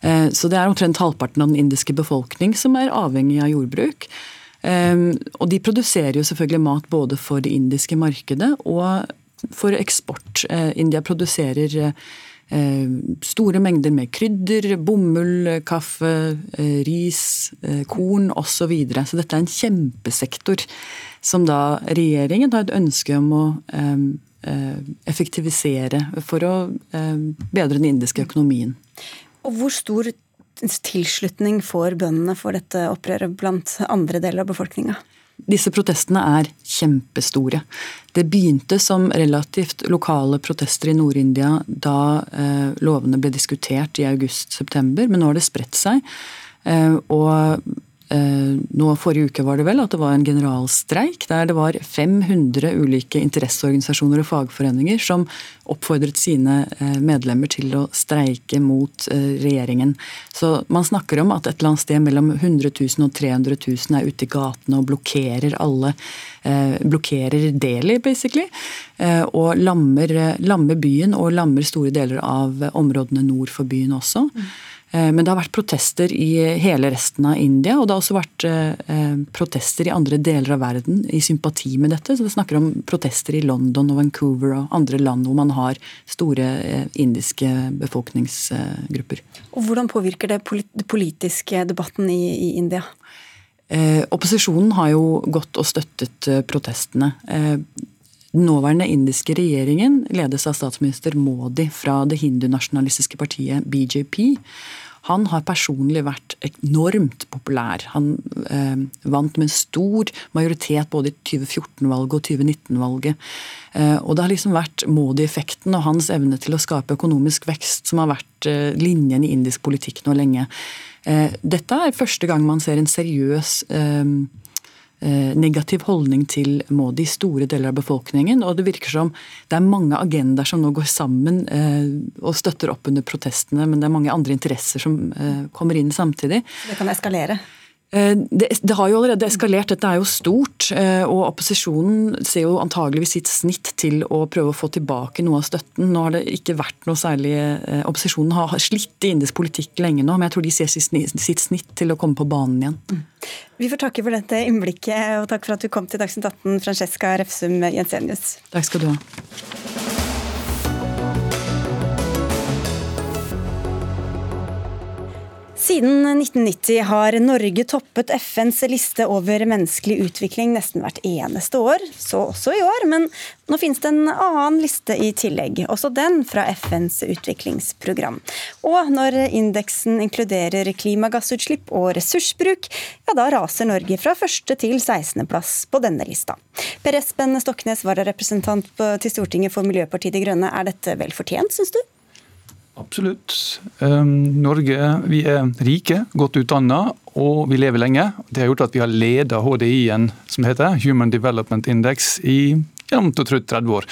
Speaker 10: Eh, så det er omtrent halvparten av den indiske befolkning som er avhengig av jordbruk. Og de produserer jo selvfølgelig mat både for det indiske markedet og for eksport. India produserer Eh, store mengder med krydder, bomull, kaffe, eh, ris, eh, korn osv. Så, videre. så dette er en kjempesektor som da regjeringen har et ønske om å effektivisere for å bedre den indiske økonomien.
Speaker 2: Og hvor stor tilslutning får bøndene for dette opprøret blant andre deler av befolkninga?
Speaker 10: Disse protestene er kjempestore. Det begynte som relativt lokale protester i Nord-India da eh, lovene ble diskutert i august-september, men nå har det spredt seg. Eh, og nå Forrige uke var det vel at det var en generalstreik der det var 500 ulike interesseorganisasjoner og fagforeninger som oppfordret sine eh, medlemmer til å streike mot eh, regjeringen. Så man snakker om at et eller annet sted mellom 100 000 og 300 000 er ute i gatene og blokkerer alle blokkerer Delhi, basically. Og lammer, lammer byen og lammer store deler av områdene nord for byen også. Mm. Eh, men det har vært protester i hele resten av India, og det har også vært eh, protester i andre deler av verden i sympati med dette. Så det snakker om protester i London og Vancouver og andre land hvor man har store eh, indiske befolkningsgrupper.
Speaker 2: Og Hvordan påvirker det politiske debatten i India?
Speaker 10: Opposisjonen har jo gått og støttet protestene. Den nåværende indiske regjeringen ledes av statsminister Modi fra det hindunasjonalistiske partiet BJP. Han har personlig vært enormt populær. Han eh, vant med stor majoritet både i 2014-valget og 2019-valget. Eh, og det har liksom vært Modi-effekten og hans evne til å skape økonomisk vekst som har vært eh, linjen i indisk politikk nå lenge. Eh, dette er første gang man ser en seriøs eh, negativ holdning til Modi i store deler av befolkningen. Og det virker som det er mange agendaer som nå går sammen eh, og støtter opp under protestene, men det er mange andre interesser som eh, kommer inn samtidig.
Speaker 2: Det kan eskalere?
Speaker 10: Eh, det, det, har jo allerede eskalert, dette er jo stort. Eh, og opposisjonen ser jo antageligvis sitt snitt til å prøve å få tilbake noe av støtten. Nå har det ikke vært noe særlig eh, Opposisjonen har slitt i indisk politikk lenge nå, men jeg tror de ser sitt snitt til å komme på banen igjen.
Speaker 2: Vi får takke for dette innblikket, og takk for at du kom til Dagsnytt 18, Francesca Refsum Jensenius.
Speaker 10: Takk skal du ha.
Speaker 2: Siden 1990 har Norge toppet FNs liste over menneskelig utvikling nesten hvert eneste år, så også i år. Men nå finnes det en annen liste i tillegg, også den fra FNs utviklingsprogram. Og når indeksen inkluderer klimagassutslipp og ressursbruk, ja da raser Norge fra første til 16. plass på denne lista. Per Espen Stoknes, vararepresentant til Stortinget for Miljøpartiet De Grønne, er dette vel fortjent, syns du?
Speaker 11: Absolutt. Um, Norge vi er rike, godt utdanna og vi lever lenge. Det har gjort at vi har leda HDI-en, som det heter Human Development Index, i jevnt og trutt 30 år.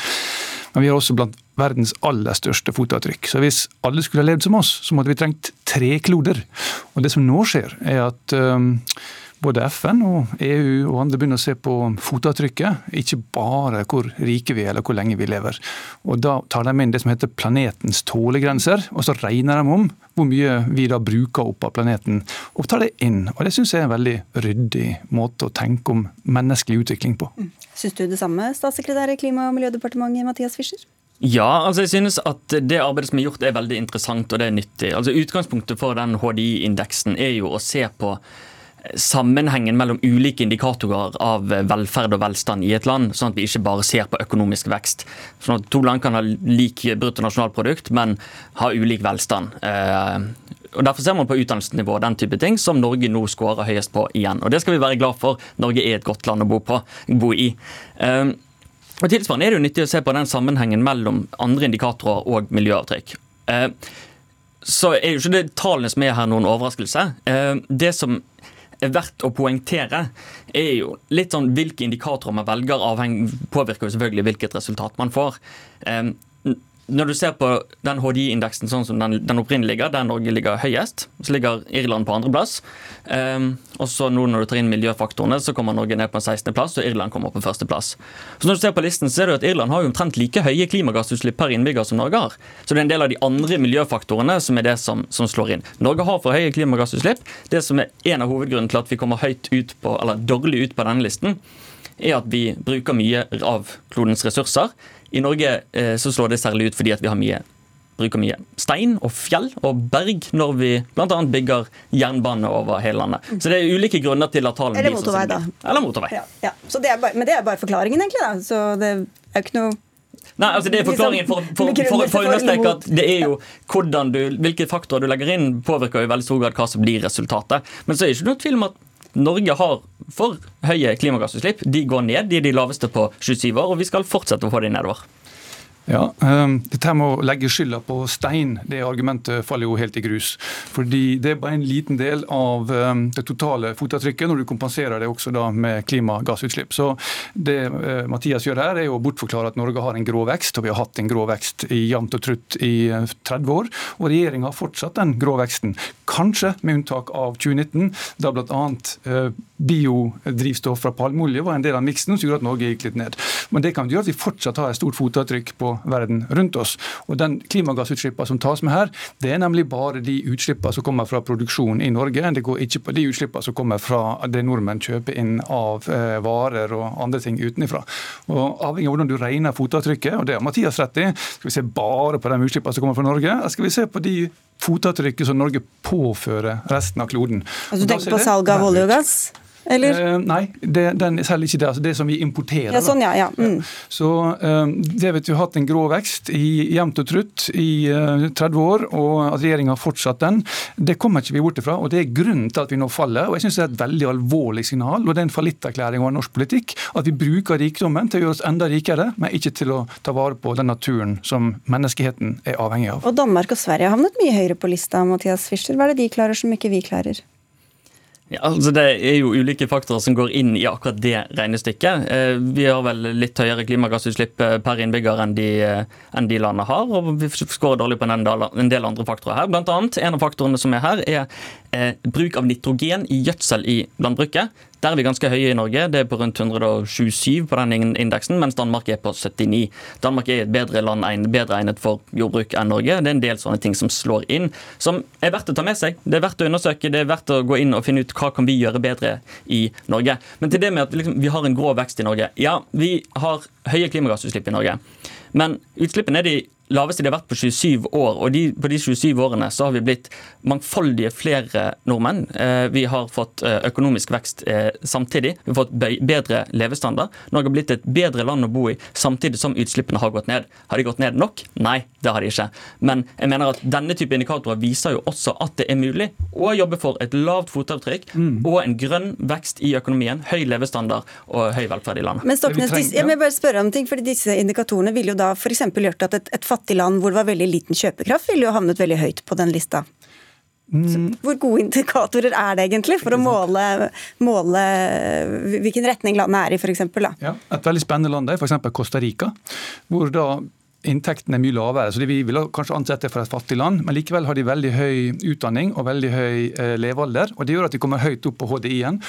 Speaker 11: Men vi har også blant verdens aller største fotavtrykk. Så hvis alle skulle ha levd som oss, så måtte vi trengt tre kloder. Og det som nå skjer, er at um, både FN og EU og andre begynner å se på fotavtrykket, ikke bare hvor rike vi er eller hvor lenge vi lever. Og Da tar de inn det som heter planetens tålegrenser, og så regner de om hvor mye vi da bruker opp av planeten, og tar det inn. Og Det syns jeg er en veldig ryddig måte å tenke om menneskelig utvikling på. Mm.
Speaker 2: Syns du det samme, statssekretær i Klima- og miljødepartementet Mathias Fischer?
Speaker 12: Ja, altså jeg synes at det arbeidet som er gjort er veldig interessant og det er nyttig. Altså Utgangspunktet for den HDI-indeksen er jo å se på sammenhengen mellom ulike indikatorer av velferd og velstand i et land, sånn at vi ikke bare ser på økonomisk vekst. Sånn at To land kan ha lik bruttonasjonalprodukt, men ha ulik velstand. Eh, og Derfor ser man på utdannelsesnivå den type ting, som Norge nå skårer høyest på igjen. Og Det skal vi være glad for. Norge er et godt land å bo, på, bo i. Eh, og Tilsvarende er det jo nyttig å se på den sammenhengen mellom andre indikatorer og miljøavtrykk. Eh, så er jo ikke det tallene som er her noen overraskelse. Det som er verdt å poengtere, er jo litt sånn hvilke indikatorer man velger, avheng, påvirker jo selvfølgelig hvilket resultat man får. Um, når du ser på den HDI-indeksen sånn som den, den ligger, der Norge ligger høyest, så ligger Irland på andreplass. Um, og så nå når du tar inn miljøfaktorene, så kommer Norge ned på 16.-plass, og Irland kommer på førsteplass. Så når du ser på listen, så ser du at Irland har jo omtrent like høye klimagassutslipp per innbygger som Norge har. Så det er en del av de andre miljøfaktorene som er det som, som slår inn. Norge har for høye klimagassutslipp. Det som er en av hovedgrunnene til at vi kommer høyt ut på, eller dårlig ut på denne listen, er at vi bruker mye av klodens ressurser. I Norge eh, så slår det særlig ut fordi at vi har mye bruker mye stein og fjell og berg når vi bl.a. bygger jernbane over hele landet. Så det er ulike grunner til at tallene
Speaker 2: Eller motorvei, da.
Speaker 12: Eller motorvei.
Speaker 2: Ja, ja. Det bare, men det er bare forklaringen, egentlig. da. Så det er jo ikke noe
Speaker 12: Nei, altså Det er forklaringen for, for, for, for, å understreke at det er jo hvordan du, hvilke faktorer du legger inn, påvirker jo i veldig stor grad hva som blir resultatet. Men så er det ikke noe tvil om at Norge har for høye klimagassutslipp. De går ned, de er de laveste på 27 år, og vi skal fortsette å få de nedover.
Speaker 11: Ja, um, Dette med å legge skylda på stein, det argumentet faller jo helt i grus. Fordi Det er bare en liten del av um, det totale fotavtrykket, når du kompenserer det også da med klimagassutslipp. Så Det uh, Mathias gjør her, er å bortforklare at Norge har en grå vekst, og vi har hatt en grå vekst i jevnt og trutt i 30 år. Og regjeringa har fortsatt den grå veksten. Kanskje med unntak av 2019, da bl.a. Uh, biodrivstoff fra palmeolje var en del av miksen som gjorde at Norge gikk litt ned. Men det kan gjøre at vi fortsatt har et stort fotavtrykk på verden rundt oss. Og den klimagassutslippene som tas med her, det er nemlig bare de utslippene som kommer fra produksjon i Norge. Det går ikke på de utslippene som kommer fra det nordmenn kjøper inn av eh, varer og andre ting utenfra. Og Avhengig av hvordan du regner fotavtrykket, og det har Mathias rett i, skal vi se bare på de utslippene som kommer fra Norge, skal vi se på de fotavtrykket som Norge påfører resten av kloden.
Speaker 2: Altså, du tenker på salg av olje og gass? Eller?
Speaker 11: Eh, nei, det, den selv ikke det. Altså det som vi importerer.
Speaker 2: Ja, sånn, ja, ja. Mm.
Speaker 11: Så eh, det vet vi har hatt en grå vekst i jevnt og trutt i eh, 30 år, og at regjeringa har fortsatt den. Det kommer ikke vi bort ifra, og det er grunnen til at vi nå faller. og Jeg synes det er et veldig alvorlig signal, og det er en fallitterklæring over norsk politikk. At vi bruker rikdommen til å gjøre oss enda rikere, men ikke til å ta vare på den naturen som menneskeheten er avhengig av.
Speaker 2: Og Danmark og Sverige har havnet mye høyere på lista, Mathias Fischer. Hva er det de klarer som ikke vi klarer?
Speaker 12: Ja, altså Det er jo ulike faktorer som går inn i akkurat det regnestykket. Eh, vi har vel litt høyere klimagassutslipp eh, per innbygger enn de, eh, enn de landene har, og vi skårer dårlig på en del andre faktorer her. Blant annet, en av faktorene som er her, er bruk av nitrogen i gjødsel i landbruket. Der er vi ganske høye i Norge. Det er på rundt 127 på den indeksen, mens Danmark er på 79. Danmark er et bedre land, bedre egnet for jordbruk enn Norge. Det er en del sånne ting som slår inn, som er verdt å ta med seg. Det er verdt å undersøke, det er verdt å gå inn og finne ut hva kan vi gjøre bedre i Norge. Men til det med at liksom, vi har en grå vekst i Norge. Ja, vi har høye klimagassutslipp i Norge. Men utslippene er de laveste de har vært på 27 år. Og de, på de 27 årene så har vi blitt mangfoldige flere nordmenn. Eh, vi har fått eh, økonomisk vekst eh, samtidig. Vi har fått bedre levestandard. Norge har blitt et bedre land å bo i samtidig som utslippene har gått ned. Har de gått ned nok? Nei, det har de ikke. Men jeg mener at denne type indikatorer viser jo også at det er mulig å jobbe for et lavt fotavtrykk mm. og en grønn vekst i økonomien, høy levestandard og høy velferd i landet.
Speaker 2: Men Stoknes, jeg må bare spørre om ting, fordi Disse indikatorene ville jo da f.eks. gjort at et, et fattige land hvor det var veldig liten kjøpekraft, ville jo havnet veldig høyt på den lista. Så Hvor gode indikatorer er det egentlig for å måle, måle hvilken retning landet er i, f.eks.?
Speaker 11: Ja, et veldig spennende land er f.eks. Costa Rica, hvor da inntektene er mye lavere. så Vi vil kanskje ansette for et fattig land, men likevel har de veldig høy utdanning og veldig høy eh, levealder. og Det gjør at de kommer høyt opp på HDI-en.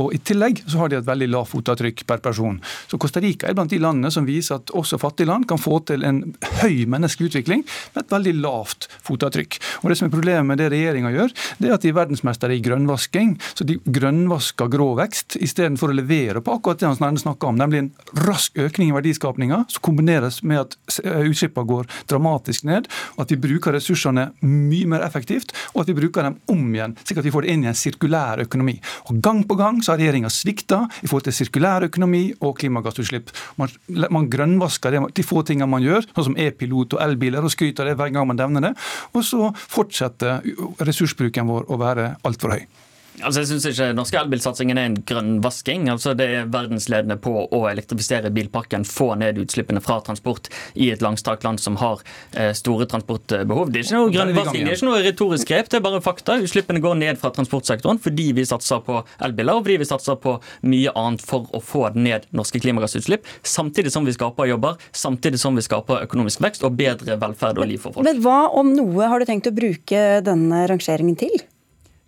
Speaker 11: Og I tillegg så har de et veldig lavt fotavtrykk per person. Så Costa Rica er blant de landene som viser at også fattige land kan få til en høy menneskelig utvikling med et veldig lavt fotavtrykk. Og Det som er problemet med det regjeringa gjør, det er at de er verdensmestere i grønnvasking. Så de grønnvasker grå vekst istedenfor å levere på akkurat det han snakker om, nemlig en rask økning i verdiskapninga som kombineres med at eh, utslippene går dramatisk ned, at vi bruker ressursene mye mer effektivt, og at vi bruker dem om igjen, slik at vi får det inn i en sirkulær økonomi. Og Gang på gang så har regjeringa svikta i forhold til sirkulær økonomi og klimagassutslipp. Man, man grønnvasker det, de få tingene man gjør, sånn som e-pilot og elbiler, og skryter av det hver gang man nevner det. Og så fortsetter ressursbruken vår å være altfor høy.
Speaker 12: Altså, jeg synes ikke norske elbilsatsingen er en grønn vasking. Altså, det er verdensledende på å elektrifisere bilparken, få ned utslippene fra transport i et langstrakt land som har eh, store transportbehov. Det er ikke noe grønn vasking, det er ikke noe retorisk grep, det er bare fakta. Utslippene går ned fra transportsektoren fordi vi satser på elbiler og fordi vi satser på mye annet for å få ned norske klimagassutslipp, samtidig som vi skaper jobber, samtidig som vi skaper økonomisk vekst og bedre velferd og liv for folk.
Speaker 2: Men hva om noe har du tenkt å bruke denne rangeringen til?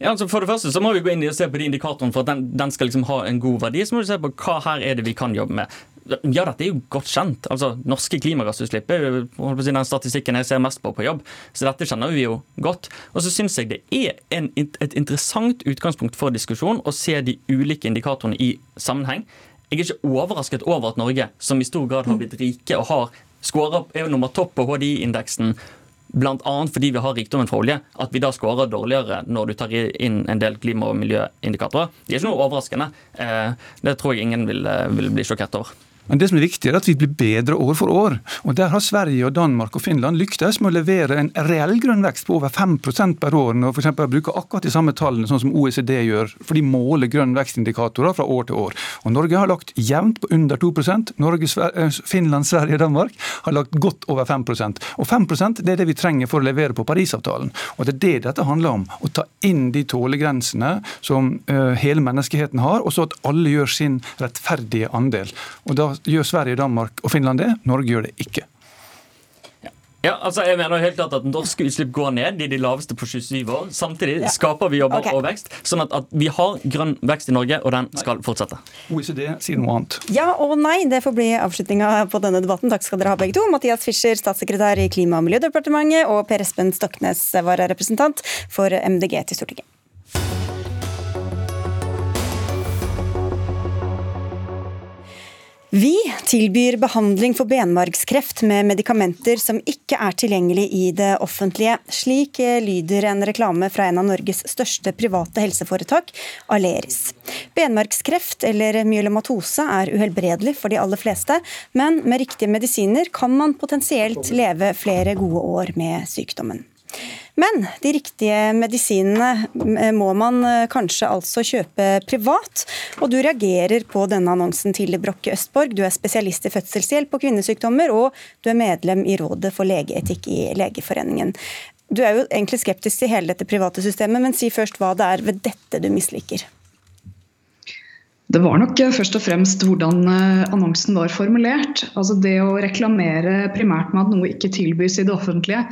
Speaker 12: Ja, altså for det første så må vi gå inn og se på de indikatorene for at den, den, skal liksom ha en god verdi. Så må vi se på hva her er det vi kan jobbe med. Ja, dette er jo godt kjent. Altså, Norske klimagassutslipp er jo den statistikken jeg ser mest på på jobb. Så dette kjenner vi jo godt. Og så syns jeg det er en, et interessant utgangspunkt for diskusjon å se de ulike indikatorene i sammenheng. Jeg er ikke overrasket over at Norge, som i stor grad har blitt rike og har skåra er nummer topp på HDI-indeksen Bl.a. fordi vi har rikdommen fra olje, at vi da skårer dårligere når du tar inn en del klima- og miljøindikatorer. Det er ikke noe overraskende. Eh, det tror jeg ingen vil, eh, vil bli sjokkert over.
Speaker 11: Men det som er viktig er at vi blir bedre år for år. Og Der har Sverige, og Danmark og Finland lyktes med å levere en reell grønn vekst på over 5% per år. Når f.eks. bruker akkurat de samme tallene sånn som OECD gjør, for de måler grønn vekstindikatorer fra år til år. Og Norge har lagt jevnt på under 2% Norge, eh, Finland, Sverige og Danmark har lagt godt over 5% Og 5% det er det vi trenger for å levere på Parisavtalen. Og Det er det dette handler om. Å ta inn de tålegrensene som uh, hele menneskeheten har, og så at alle gjør sin rettferdige andel. Og da gjør Sverige, Danmark og Finland det. Norge gjør det ikke.
Speaker 12: Ja, altså jeg mener helt klart at Norske utslipp går ned, de er de laveste på 27 år. Samtidig ja. skaper vi jobber okay. og vekst. sånn at, at, vi har grønn vekst i Norge, og den skal fortsette.
Speaker 11: OECD sier noe annet.
Speaker 2: Ja og nei, det får bli avslutninga på denne debatten. Takk skal dere ha begge to. Mathias Fischer, statssekretær i Klima- og miljødepartementet, og Per Espen Stoknes, vararepresentant for MDG til Stortinget. Vi tilbyr behandling for benmargskreft med medikamenter som ikke er tilgjengelig i det offentlige. Slik eh, lyder en reklame fra en av Norges største private helseforetak, Aleris. Benmargskreft, eller myelomatose, er uhelbredelig for de aller fleste, men med riktige medisiner kan man potensielt leve flere gode år med sykdommen. Men de riktige medisinene må man eh, kanskje altså kjøpe privat. Og du reagerer på denne annonsen til Brokke Østborg. Du er spesialist i fødselshjelp og kvinnesykdommer, og du er medlem i Rådet for legeetikk i Legeforeningen. Du er jo egentlig skeptisk til hele dette private systemet, men si først hva det er ved dette du misliker.
Speaker 13: Det var nok eh, først og fremst hvordan eh, annonsen var formulert. Altså Det å reklamere primært med at noe ikke tilbys i det offentlige,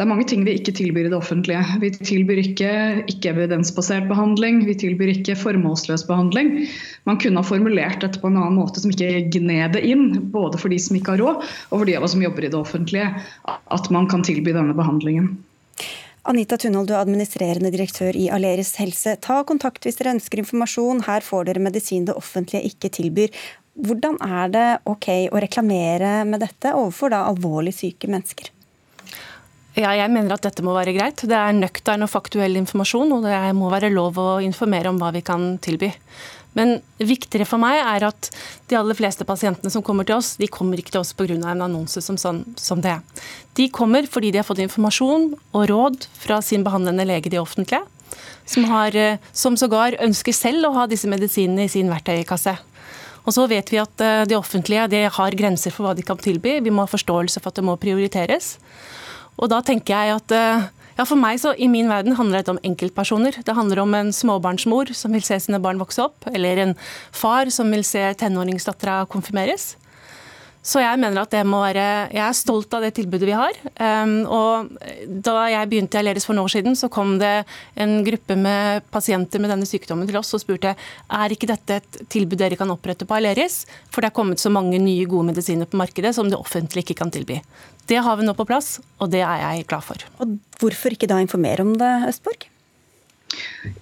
Speaker 13: det er mange ting vi ikke tilbyr i det offentlige. Vi tilbyr ikke ikke-evidensbasert behandling, vi tilbyr ikke formålsløs behandling. Man kunne ha formulert dette på en annen måte som ikke gned det inn, både for de som ikke har råd, og for de av oss som jobber i det offentlige, at man kan tilby denne behandlingen.
Speaker 2: Anita Tunhold, du er administrerende direktør i Aleris helse. Ta kontakt hvis dere ønsker informasjon. Her får dere medisin det offentlige ikke tilbyr. Hvordan er det ok å reklamere med dette overfor da alvorlig syke mennesker?
Speaker 14: Ja, jeg mener at dette må være greit. Det er nøktern og faktuell informasjon, og det må være lov å informere om hva vi kan tilby. Men viktigere for meg er at de aller fleste pasientene som kommer til oss, de kommer ikke til oss pga. en annonse som, sånn, som det. De kommer fordi de har fått informasjon og råd fra sin behandlende lege, de offentlige, som, har, som sågar ønsker selv å ha disse medisinene i sin verktøykasse. Og så vet vi at de offentlige de har grenser for hva de kan tilby. Vi må ha forståelse for at det må prioriteres. Og da tenker jeg at eh, ja, for meg så I min verden handler dette om enkeltpersoner. Det handler om en småbarnsmor som vil se sine barn vokse opp, eller en far som vil se tenåringsdattera konfirmeres. Så jeg mener at det må være Jeg er stolt av det tilbudet vi har. Um, og da jeg begynte i Aleris for noen år siden, så kom det en gruppe med pasienter med denne sykdommen til oss og spurte er ikke dette et tilbud dere kan opprette på Aleris, for det er kommet så mange nye gode medisiner på markedet som det offentlige ikke kan tilby. Det har vi nå på plass, og det er jeg glad for.
Speaker 2: Og Hvorfor ikke da informere om det, Østborg?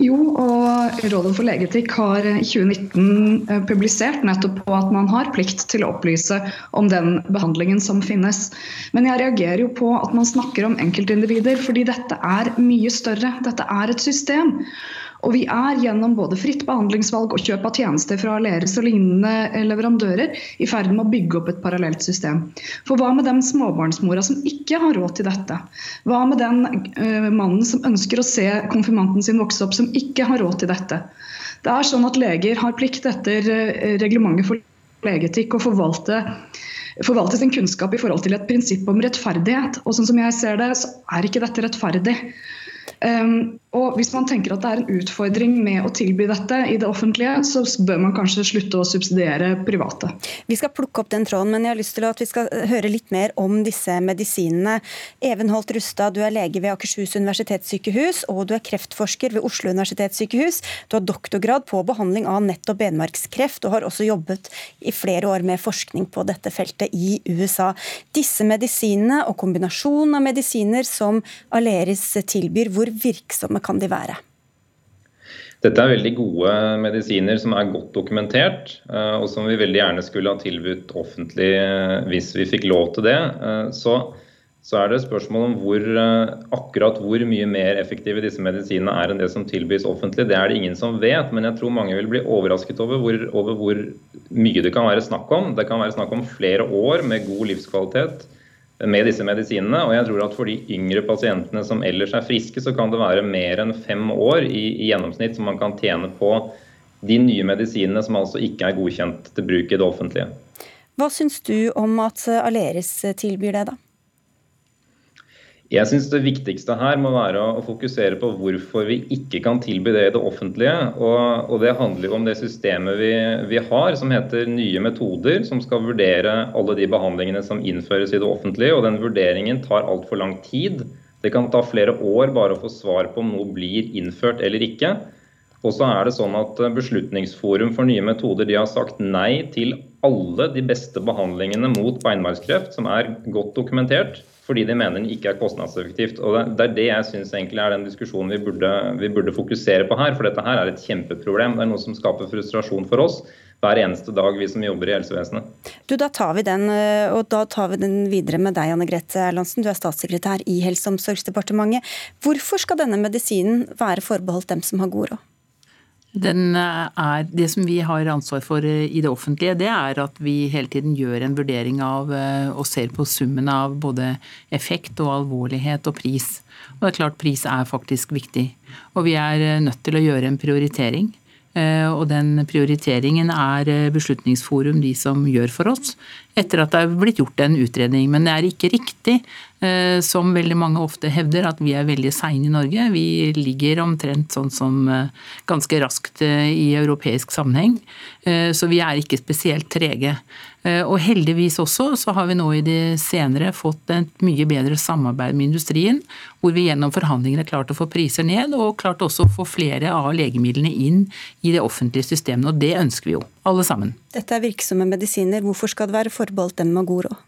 Speaker 13: Jo, og Rådet for legeetikk har i 2019 eh, publisert nettopp på at man har plikt til å opplyse om den behandlingen som finnes. Men jeg reagerer jo på at man snakker om enkeltindivider, fordi dette er mye større. Dette er et system. Og vi er gjennom både fritt behandlingsvalg og kjøp av tjenester fra Aleris og lignende leverandører i ferd med å bygge opp et parallelt system. For hva med den småbarnsmora som ikke har råd til dette? Hva med den uh, mannen som ønsker å se konfirmanten sin vokse opp, som ikke har råd til dette? Det er sånn at Leger har plikt etter uh, reglementet for legeetikk å forvalte forvalte sin kunnskap i forhold til et prinsipp om rettferdighet. Og sånn som jeg ser det, så er ikke dette rettferdig. Um, og Hvis man tenker at det er en utfordring med å tilby dette i det offentlige, så bør man kanskje slutte å subsidiere private.
Speaker 2: Vi skal plukke opp den tråden, men jeg har lyst til at vi skal høre litt mer om disse medisinene. Even Holt Rustad, du er lege ved Akershus universitetssykehus, og du er kreftforsker ved Oslo universitetssykehus. Du har doktorgrad på behandling av nettopp benmarkskreft, og har også jobbet i flere år med forskning på dette feltet i USA. Disse medisinene og kombinasjonen av medisiner som Aleris tilbyr, hvor virksomme kan de være?
Speaker 15: Dette er veldig gode medisiner som er godt dokumentert, eh, og som vi veldig gjerne skulle ha tilbudt offentlig eh, hvis vi fikk lov til det. Eh, så, så er det spørsmål om hvor, akkurat hvor mye mer effektive disse medisinene er enn det som tilbys offentlig. Det er det ingen som vet, men jeg tror mange vil bli overrasket over hvor, over hvor mye det kan være snakk om. Det kan være snakk om flere år med god livskvalitet med disse medisinene. Og jeg tror at for de yngre pasientene som ellers er friske, så kan det være mer enn fem år i, i gjennomsnitt som man kan tjene på de nye medisinene som altså ikke er godkjent til bruk i det offentlige.
Speaker 2: Hva syns du om at Aleris tilbyr det, da?
Speaker 15: Jeg synes Det viktigste her må være å fokusere på hvorfor vi ikke kan tilby det i det offentlige. Og, og Det handler jo om det systemet vi, vi, har som heter nye metoder, som skal vurdere alle de behandlingene som innføres i det offentlige. og Den vurderingen tar altfor lang tid. Det kan ta flere år bare å få svar på om noe blir innført eller ikke. Og så er det sånn at Beslutningsforum for nye metoder de har sagt nei til alle de beste behandlingene mot beinmargskreft, som er godt dokumentert fordi de mener den ikke er kostnadseffektivt. Og Det er det jeg syns er den diskusjonen vi burde, vi burde, fokusere på her. For dette her er et kjempeproblem. Det er noe som skaper frustrasjon for oss hver eneste dag, vi som jobber i helsevesenet.
Speaker 2: Du, Da tar vi den, eh, og da tar vi den videre med deg, Anne Grete Erlandsen. Du er statssekretær i Helse- og omsorgsdepartementet. Hvorfor skal denne medisinen være forbeholdt dem som har god råd?
Speaker 16: Eh, er, det som vi har ansvar for eh, i det offentlige, det er at vi hele tiden gjør en vurdering av eh, og ser på summen av både effekt og alvorlighet og pris. Og det er klart pris er faktisk viktig. Og vi er nødt til å gjøre en prioritering. Og den prioriteringen er Beslutningsforum de som gjør for oss, etter at det er blitt gjort en utredning. Men det er ikke riktig som veldig mange ofte hevder, at vi er veldig seine i Norge. Vi ligger omtrent sånn som eh, ganske raskt eh, i europeisk sammenheng. Så vi er ikke spesielt trege. Og heldigvis også så har vi nå i det senere fått et mye bedre samarbeid med industrien, hvor vi gjennom forhandlingene har klart å få priser ned, og klart også å få flere av legemidlene inn i det offentlige systemet. Og det ønsker vi jo, alle sammen.
Speaker 2: Dette er virksomme medisiner. Hvorfor skal det være forbeholdt dem med god råd?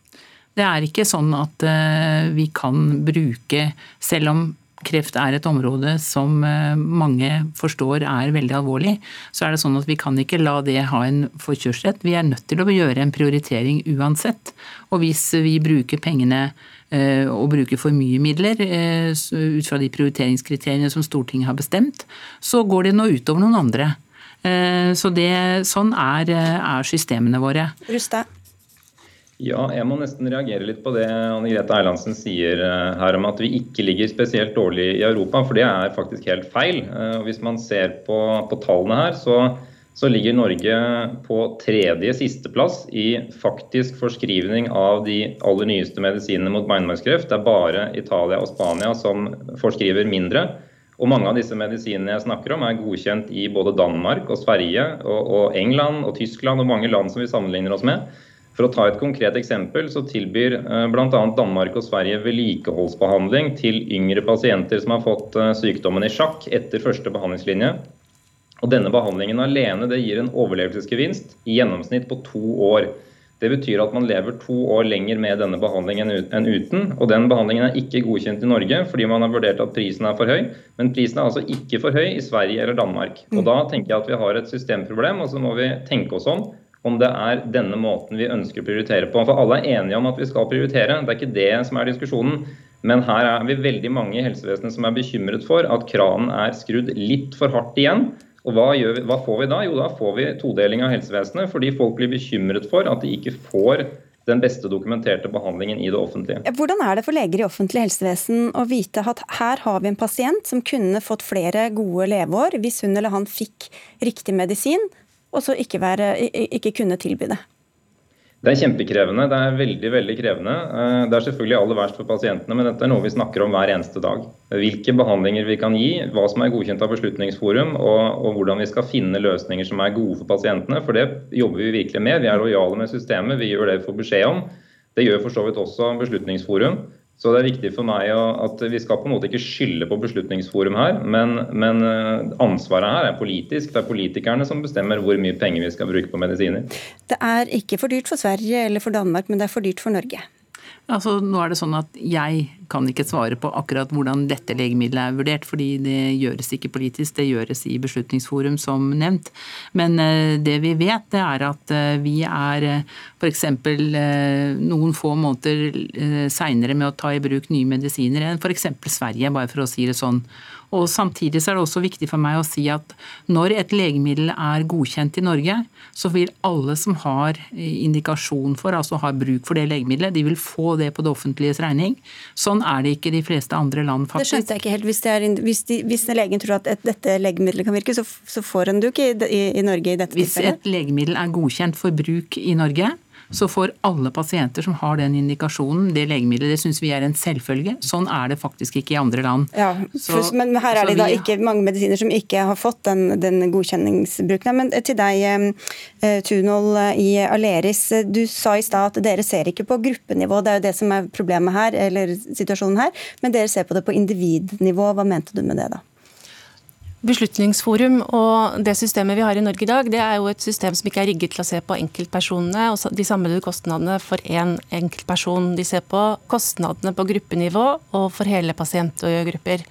Speaker 16: Det er ikke sånn at eh, vi kan bruke, selv om kreft er et område som eh, mange forstår er veldig alvorlig, så er det sånn at vi kan ikke la det ha en forkjørsrett. Vi er nødt til å gjøre en prioritering uansett. Og hvis vi bruker pengene eh, og bruker for mye midler ut fra de prioriteringskriteriene som Stortinget har bestemt, så går det nå utover noen andre. Så det, sånn er, er systemene våre.
Speaker 2: Rusta.
Speaker 15: Ja, jeg må nesten reagere litt på det Anne Grete Erlandsen sier eh, her om at vi ikke ligger spesielt dårlig i Europa, for det er faktisk helt feil. Eh, hvis man ser på, på tallene her, så, så ligger Norge på tredje sisteplass i faktisk forskrivning av de aller nyeste medisinene mot beinmargskreft. Det er bare Italia og Spania som forskriver mindre. Og mange av disse medisinene jeg snakker om, er godkjent i både Danmark og Sverige og, og England og Tyskland og mange land som vi sammenligner oss med. For å ta et konkret eksempel, så tilbyr eh, bl.a. Danmark og Sverige vedlikeholdsbehandling til yngre pasienter som har fått eh, sykdommen i sjakk etter første behandlingslinje. Og Denne behandlingen alene det gir en overlevelsesgevinst i gjennomsnitt på to år. Det betyr at man lever to år lenger med denne behandlingen enn uten. og Den behandlingen er ikke godkjent i Norge fordi man har vurdert at prisen er for høy. Men prisen er altså ikke for høy i Sverige eller Danmark. Og Da tenker jeg at vi har et systemproblem, og så må vi tenke oss om om det er denne måten vi ønsker å prioritere på. For alle er enige om at vi skal prioritere, det er ikke det som er diskusjonen. Men her er vi veldig mange i helsevesenet som er bekymret for at kranen er skrudd litt for hardt igjen. Og hva, vi, hva, får vi da? Jo, da får vi todeling av helsevesenet. Fordi folk blir bekymret for at de ikke får den beste dokumenterte behandlingen i det offentlige.
Speaker 2: Hvordan er det for leger i offentlig helsevesen å vite at her har vi en pasient som kunne fått flere gode leveår hvis hun eller han fikk riktig medisin, og så ikke, være, ikke kunne tilby det?
Speaker 15: Det er kjempekrevende. Det er veldig veldig krevende. Eh, det er selvfølgelig aller verst for pasientene, men dette er noe vi snakker om hver eneste dag. Hvilke behandlinger vi kan gi, hva som er godkjent av Beslutningsforum, og, og, hvordan vi skal finne løsninger som er gode for pasientene. For det jobber vi virkelig med. Vi er lojale med systemet, vi gjør det vi får beskjed om. Det gjør for så vidt også Beslutningsforum. Så det er viktig for meg at vi skal på en måte ikke skylde på Beslutningsforum her, men, men, eh, ansvaret her er politisk. Det er politikerne som bestemmer hvor mye penger vi skal bruke på medisiner.
Speaker 2: Det er ikke for dyrt for Sverige eller for Danmark, men det er for dyrt for Norge.
Speaker 16: Altså, nå er det sånn at Jeg kan ikke svare på akkurat hvordan dette legemiddelet er vurdert, fordi det gjøres ikke politisk, det gjøres i Beslutningsforum, som nevnt. Men eh, det vi vet, det er at eh, vi er eh, f.eks. noen få måneder seinere med å ta i bruk nye medisiner enn f.eks. Sverige, bare for å si det sånn. Og Samtidig er det også viktig for meg å si at når et legemiddel er godkjent i Norge, så vil alle som har indikasjon for, altså har bruk for det legemiddelet, de vil få det på det offentliges regning. Sånn er det ikke i de fleste andre land, faktisk.
Speaker 2: Det skjønte jeg ikke helt. Hvis, er, hvis, de, hvis legen tror at et, dette legemiddelet kan virke, så, så får en det jo ikke i, i, Norge i dette
Speaker 16: hvis tilfellet? Hvis et legemiddel er godkjent for bruk i Norge, så får alle pasienter som har den indikasjonen, det legemiddelet. Det syns vi er en selvfølge. Sånn er det faktisk ikke i andre land.
Speaker 2: Ja, så, men her er det da vi, ikke mange medisiner som ikke har fått den, den godkjenningsbruken. Men til deg, Tunol i Aleris. Du sa i stad at dere ser ikke på gruppenivå, det er jo det som er problemet her, eller situasjonen her. Men dere ser på det på individnivå. Hva mente du med det, da?
Speaker 14: Beslutningsforum og det systemet vi har i Norge i dag, det er jo et system som ikke er rigget til å se på enkeltpersonene og de samlede kostnadene for én en enkeltperson. De ser på kostnadene på gruppenivå og for hele pasientgrupper.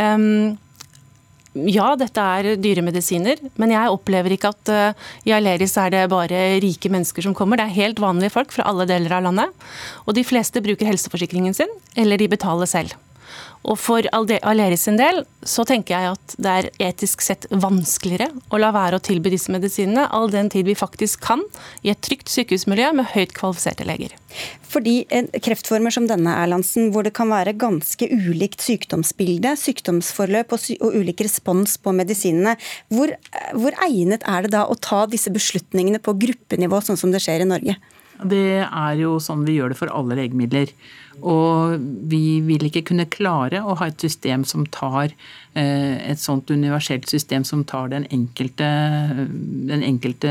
Speaker 14: Um, ja, dette er dyre medisiner, men jeg opplever ikke at uh, i Aleris er det bare rike mennesker som kommer. Det er helt vanlige folk fra alle deler av landet. Og de fleste bruker helseforsikringen sin, eller de betaler selv. Og for Aleris sin del så tenker jeg at det er etisk sett vanskeligere å la være å tilby disse medisinene, all den tid vi faktisk kan, i et trygt sykehusmiljø med høyt kvalifiserte leger.
Speaker 2: Fordi kreftformer som denne, Erlandsen, hvor det kan være ganske ulikt sykdomsbilde, sykdomsforløp og, sy og ulik respons på medisinene, hvor, hvor egnet er det da å ta disse beslutningene på gruppenivå, sånn som det skjer i Norge?
Speaker 16: Det er jo sånn vi gjør det for alle legemidler. Og vi vil ikke kunne klare å ha et system som tar et sånt universelt system som tar den enkelte, den enkelte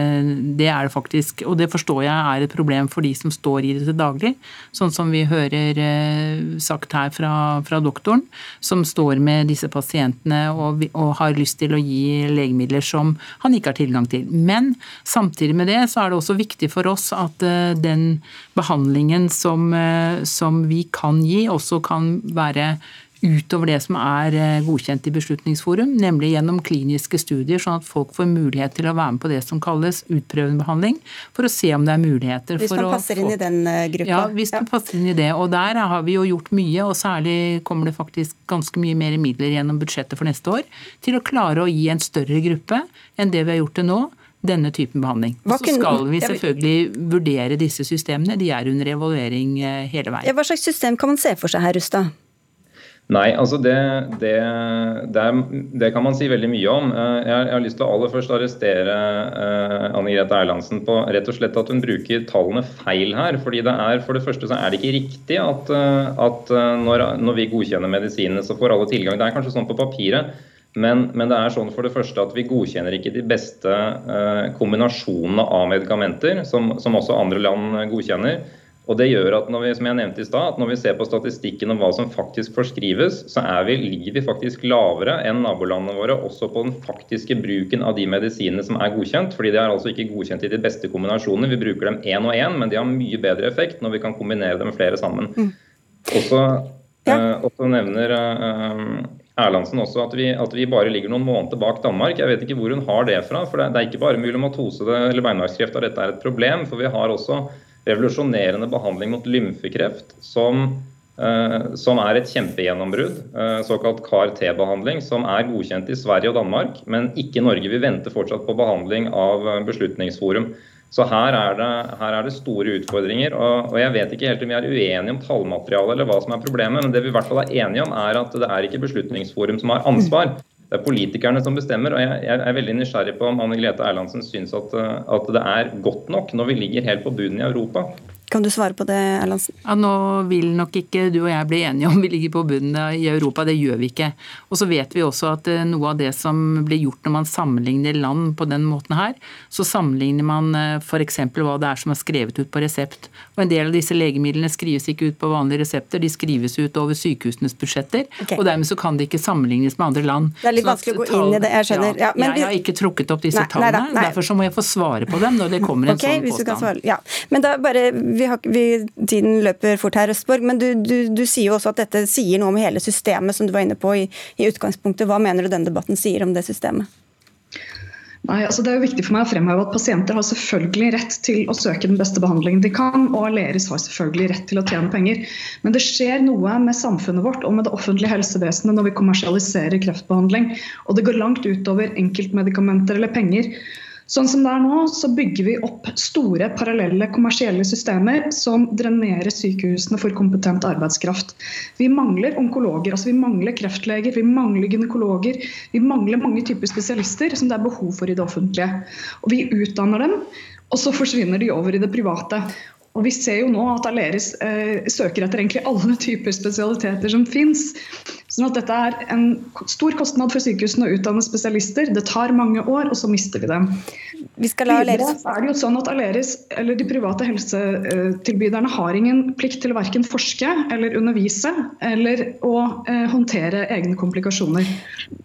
Speaker 16: Det er det faktisk. Og det forstår jeg er et problem for de som står i det til daglig. Sånn som vi hører eh, sagt her fra, fra doktoren, som står med disse pasientene og, og, har lyst til å gi legemidler som han ikke har tilgang til. Men samtidig med det så er det også viktig for oss at eh, den behandlingen som, som vi kan gi, også kan være utover det som er eh, godkjent i Beslutningsforum, nemlig gjennom kliniske studier, sånn at folk får mulighet til å være med på det som kalles utprøvende behandling, for å se om det er muligheter
Speaker 2: hvis
Speaker 16: for
Speaker 2: å Hvis man passer inn i den eh, gruppa?
Speaker 16: Ja, hvis ja. man passer inn i det. Og der har vi jo gjort mye, og særlig kommer det faktisk ganske mye mer midler gjennom budsjettet for neste år til å klare å gi en større gruppe enn det vi har gjort til nå denne typen behandling. Så skal vi selvfølgelig vurdere disse systemene. De er under evaluering eh, hele veien.
Speaker 2: Hva slags system kan man se for seg her, Rustad?
Speaker 15: Nei, altså det, det, det, det, kan man si veldig mye om. Jeg jeg, jeg har lyst til å aller først arrestere uh, Anne Grete Erlandsen på rett og slett at hun bruker tallene feil her. fordi det er, For det første så er det ikke riktig at, uh, at når, når, vi godkjenner medisinene, så får alle tilgang. Det er kanskje sånn på papiret, men, men, det er sånn for det første at vi godkjenner ikke de beste kombinasjonene av medikamenter, som, som også andre land godkjenner. Og det gjør at når vi, som jeg nevnte i sted, at når vi ser på statistikken om hva som faktisk forskrives, så vi, ligger vi faktisk lavere enn nabolandene våre også på den faktiske bruken av de medisinene som er godkjent. fordi de er altså ikke godkjent i de beste kombinasjonene. Vi bruker dem én og én, men de har mye bedre effekt når vi kan kombinere dem flere sammen. Mm. Også, ja. uh, også nevner uh, Erlandsen også at vi, at vi, bare ligger noen måneder bak Danmark. Jeg vet ikke hvor hun har det fra. for Det, det er ikke bare myelomatose eller beinmargskreft at dette er et problem. for vi har også revolusjonerende behandling mot lymfekreft, som, eh, som er et kjempegjennombrudd, eh, såkalt CAR-T-behandling, som er godkjent i Sverige og Danmark, men ikke i Norge. Vi venter fortsatt på behandling av eh, Beslutningsforum. Så her er, det, her er det, store utfordringer. Og, og, Jeg vet ikke helt om vi er uenige om tallmaterialet eller hva som er problemet, men det vi i hvert fall er enige om er at det er ikke Beslutningsforum som har ansvar. Det er politikerne som bestemmer. og Jeg, er veldig nysgjerrig på om Anne Glete Erlandsen syns at, at det er godt nok når vi ligger helt på bunnen i Europa.
Speaker 2: Kan du svare på det, Erlandsen?
Speaker 16: Ja, nå vil nok ikke du og jeg bli enige om vi ligger på bunnen i Europa. Det gjør vi ikke. Og så vet vi også at eh, noe av det som blir gjort når man sammenligner land på den måten her, så sammenligner man eh, f.eks. hva det er som er skrevet ut på resept. Og en del av disse legemidlene skrives ikke ut på vanlige resepter, de skrives ut over sykehusenes budsjetter. Okay. Og dermed så kan det ikke sammenlignes med andre land.
Speaker 2: Det er litt vanskelig å gå inn i det, jeg skjønner.
Speaker 16: Ja, ja, jeg har ikke trukket opp disse nei, tallene, nei, nei, derfor så må jeg få svare på dem når det kommer en
Speaker 2: okay,
Speaker 16: sånn påstand.
Speaker 2: Ja. Men da bare vi har, vi, tiden løper fort her, Østborg, men du, du, du, sier jo også at dette sier noe om hele systemet, som du var inne på i, i utgangspunktet. Hva mener du denne debatten sier om det systemet?
Speaker 13: Nei, altså Det er jo viktig for meg å fremheve at pasienter har selvfølgelig rett til å søke den beste behandlingen de kan, og Aleris har selvfølgelig rett til å tjene penger. Men det skjer noe med samfunnet vårt og med det offentlige helsevesenet når vi kommersialiserer kreftbehandling. Og det går langt utover enkeltmedikamenter eller penger. Sånn som det er nå, så bygger vi opp store parallelle kommersielle systemer som drenerer sykehusene for kompetent arbeidskraft. Vi mangler onkologer, altså vi mangler kreftleger, vi mangler gynekologer. Vi mangler mange typer spesialister som det er behov for i det offentlige. Og vi utdanner dem, og så forsvinner de over i det private. Og Vi ser jo nå at Aleris eh, søker etter egentlig alle typer spesialiteter som fins. Sånn at dette er en stor kostnad for sykehusene å utdanne spesialister. Det tar mange år, og så mister vi dem.
Speaker 2: Vi skal la Aleris...
Speaker 13: er det jo sånn at Aleris, eller De private helsetilbyderne har ingen plikt til å verken forske eller undervise eller å eh, håndtere egne komplikasjoner.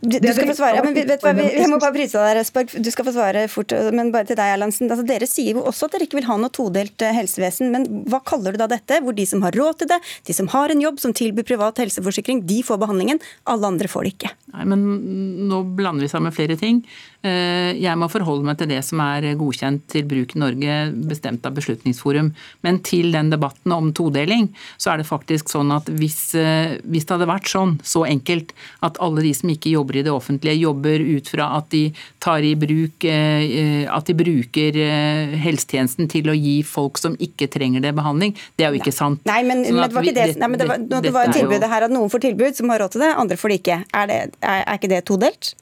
Speaker 2: Du, du skal få svare, ja, men vet hva, Jeg må bare bryte deg, Resborg. Du skal få svare fort, men bare til deg, Erlandsen. Altså, dere sier jo også at dere ikke vil ha noe todelt eh, helsevesen, men hva kaller du da dette? Hvor de som har råd til det, de som har en jobb, som tilbyr privat helseforsikring, de får behandling behandlingen. Alle andre får det ikke.
Speaker 16: Nei, men Nå blander vi sammen flere ting. Eh, jeg må forholde meg til det som er godkjent til bruk i Norge, bestemt av Beslutningsforum. Men til den debatten om todeling, så er det faktisk sånn at hvis, eh, hvis det hadde vært sånn, så enkelt, at alle de som ikke jobber i det offentlige, jobber ut fra at de tar i bruk eh, at de bruker helsetjenesten til å gi folk som ikke trenger det, behandling, det er jo ikke sant.
Speaker 2: Nei, men, sånn men det var ikke det, nei, men det var, det var tilbudet her at noen får tilbud som har råd til det, andre får det ikke. Er, det, er, er ikke det todelt?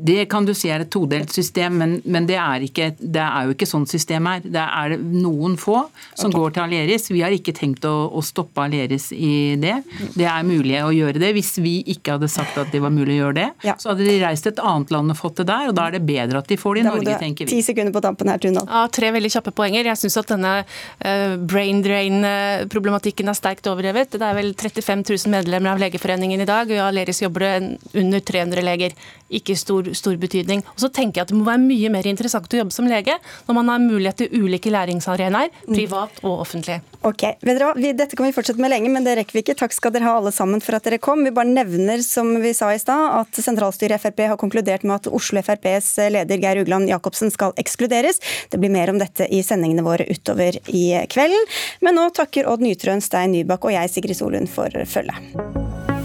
Speaker 16: Det kan du si er et todelt system, men, men det, er ikke, det, er jo ikke sånn systemet er. Det er noen få som går til Aleris. Vi har ikke tenkt å, å, stoppe Aleris i det. Det er mulig å gjøre det. Hvis vi ikke hadde sagt at det var mulig å gjøre det, ja. så hadde de reist til et annet land og fått det der, og da er det bedre at de får det i Norge, tenker vi.
Speaker 2: Ti sekunder på tampen her, Tuna.
Speaker 14: Ja, tre veldig kjappe poenger. Jeg syns at denne uh, brain drain-problematikken er sterkt overdrevet. Det er vel 35 000 medlemmer av Legeforeningen i dag, og i Aleris jobber det under 300 leger. Ikke stor stor betydning. Og så tenker jeg at Det må være mye mer interessant å jobbe som lege når man har mulighet til ulike læringsarenaer, mm. privat og offentlig.
Speaker 2: Ok? Dette kan vi fortsette med lenge, men det rekker vi ikke. Takk skal dere ha alle sammen for at dere kom. Vi bare nevner som vi sa i stad, at sentralstyret i Frp har konkludert med at Oslo FrPs leder Geir Ugland Jacobsen skal ekskluderes. Det blir mer om dette i sendingene våre utover i kvelden. Men nå takker Odd Nytrøen, Stein Nybakk og jeg, Sigrid Solund, for følget.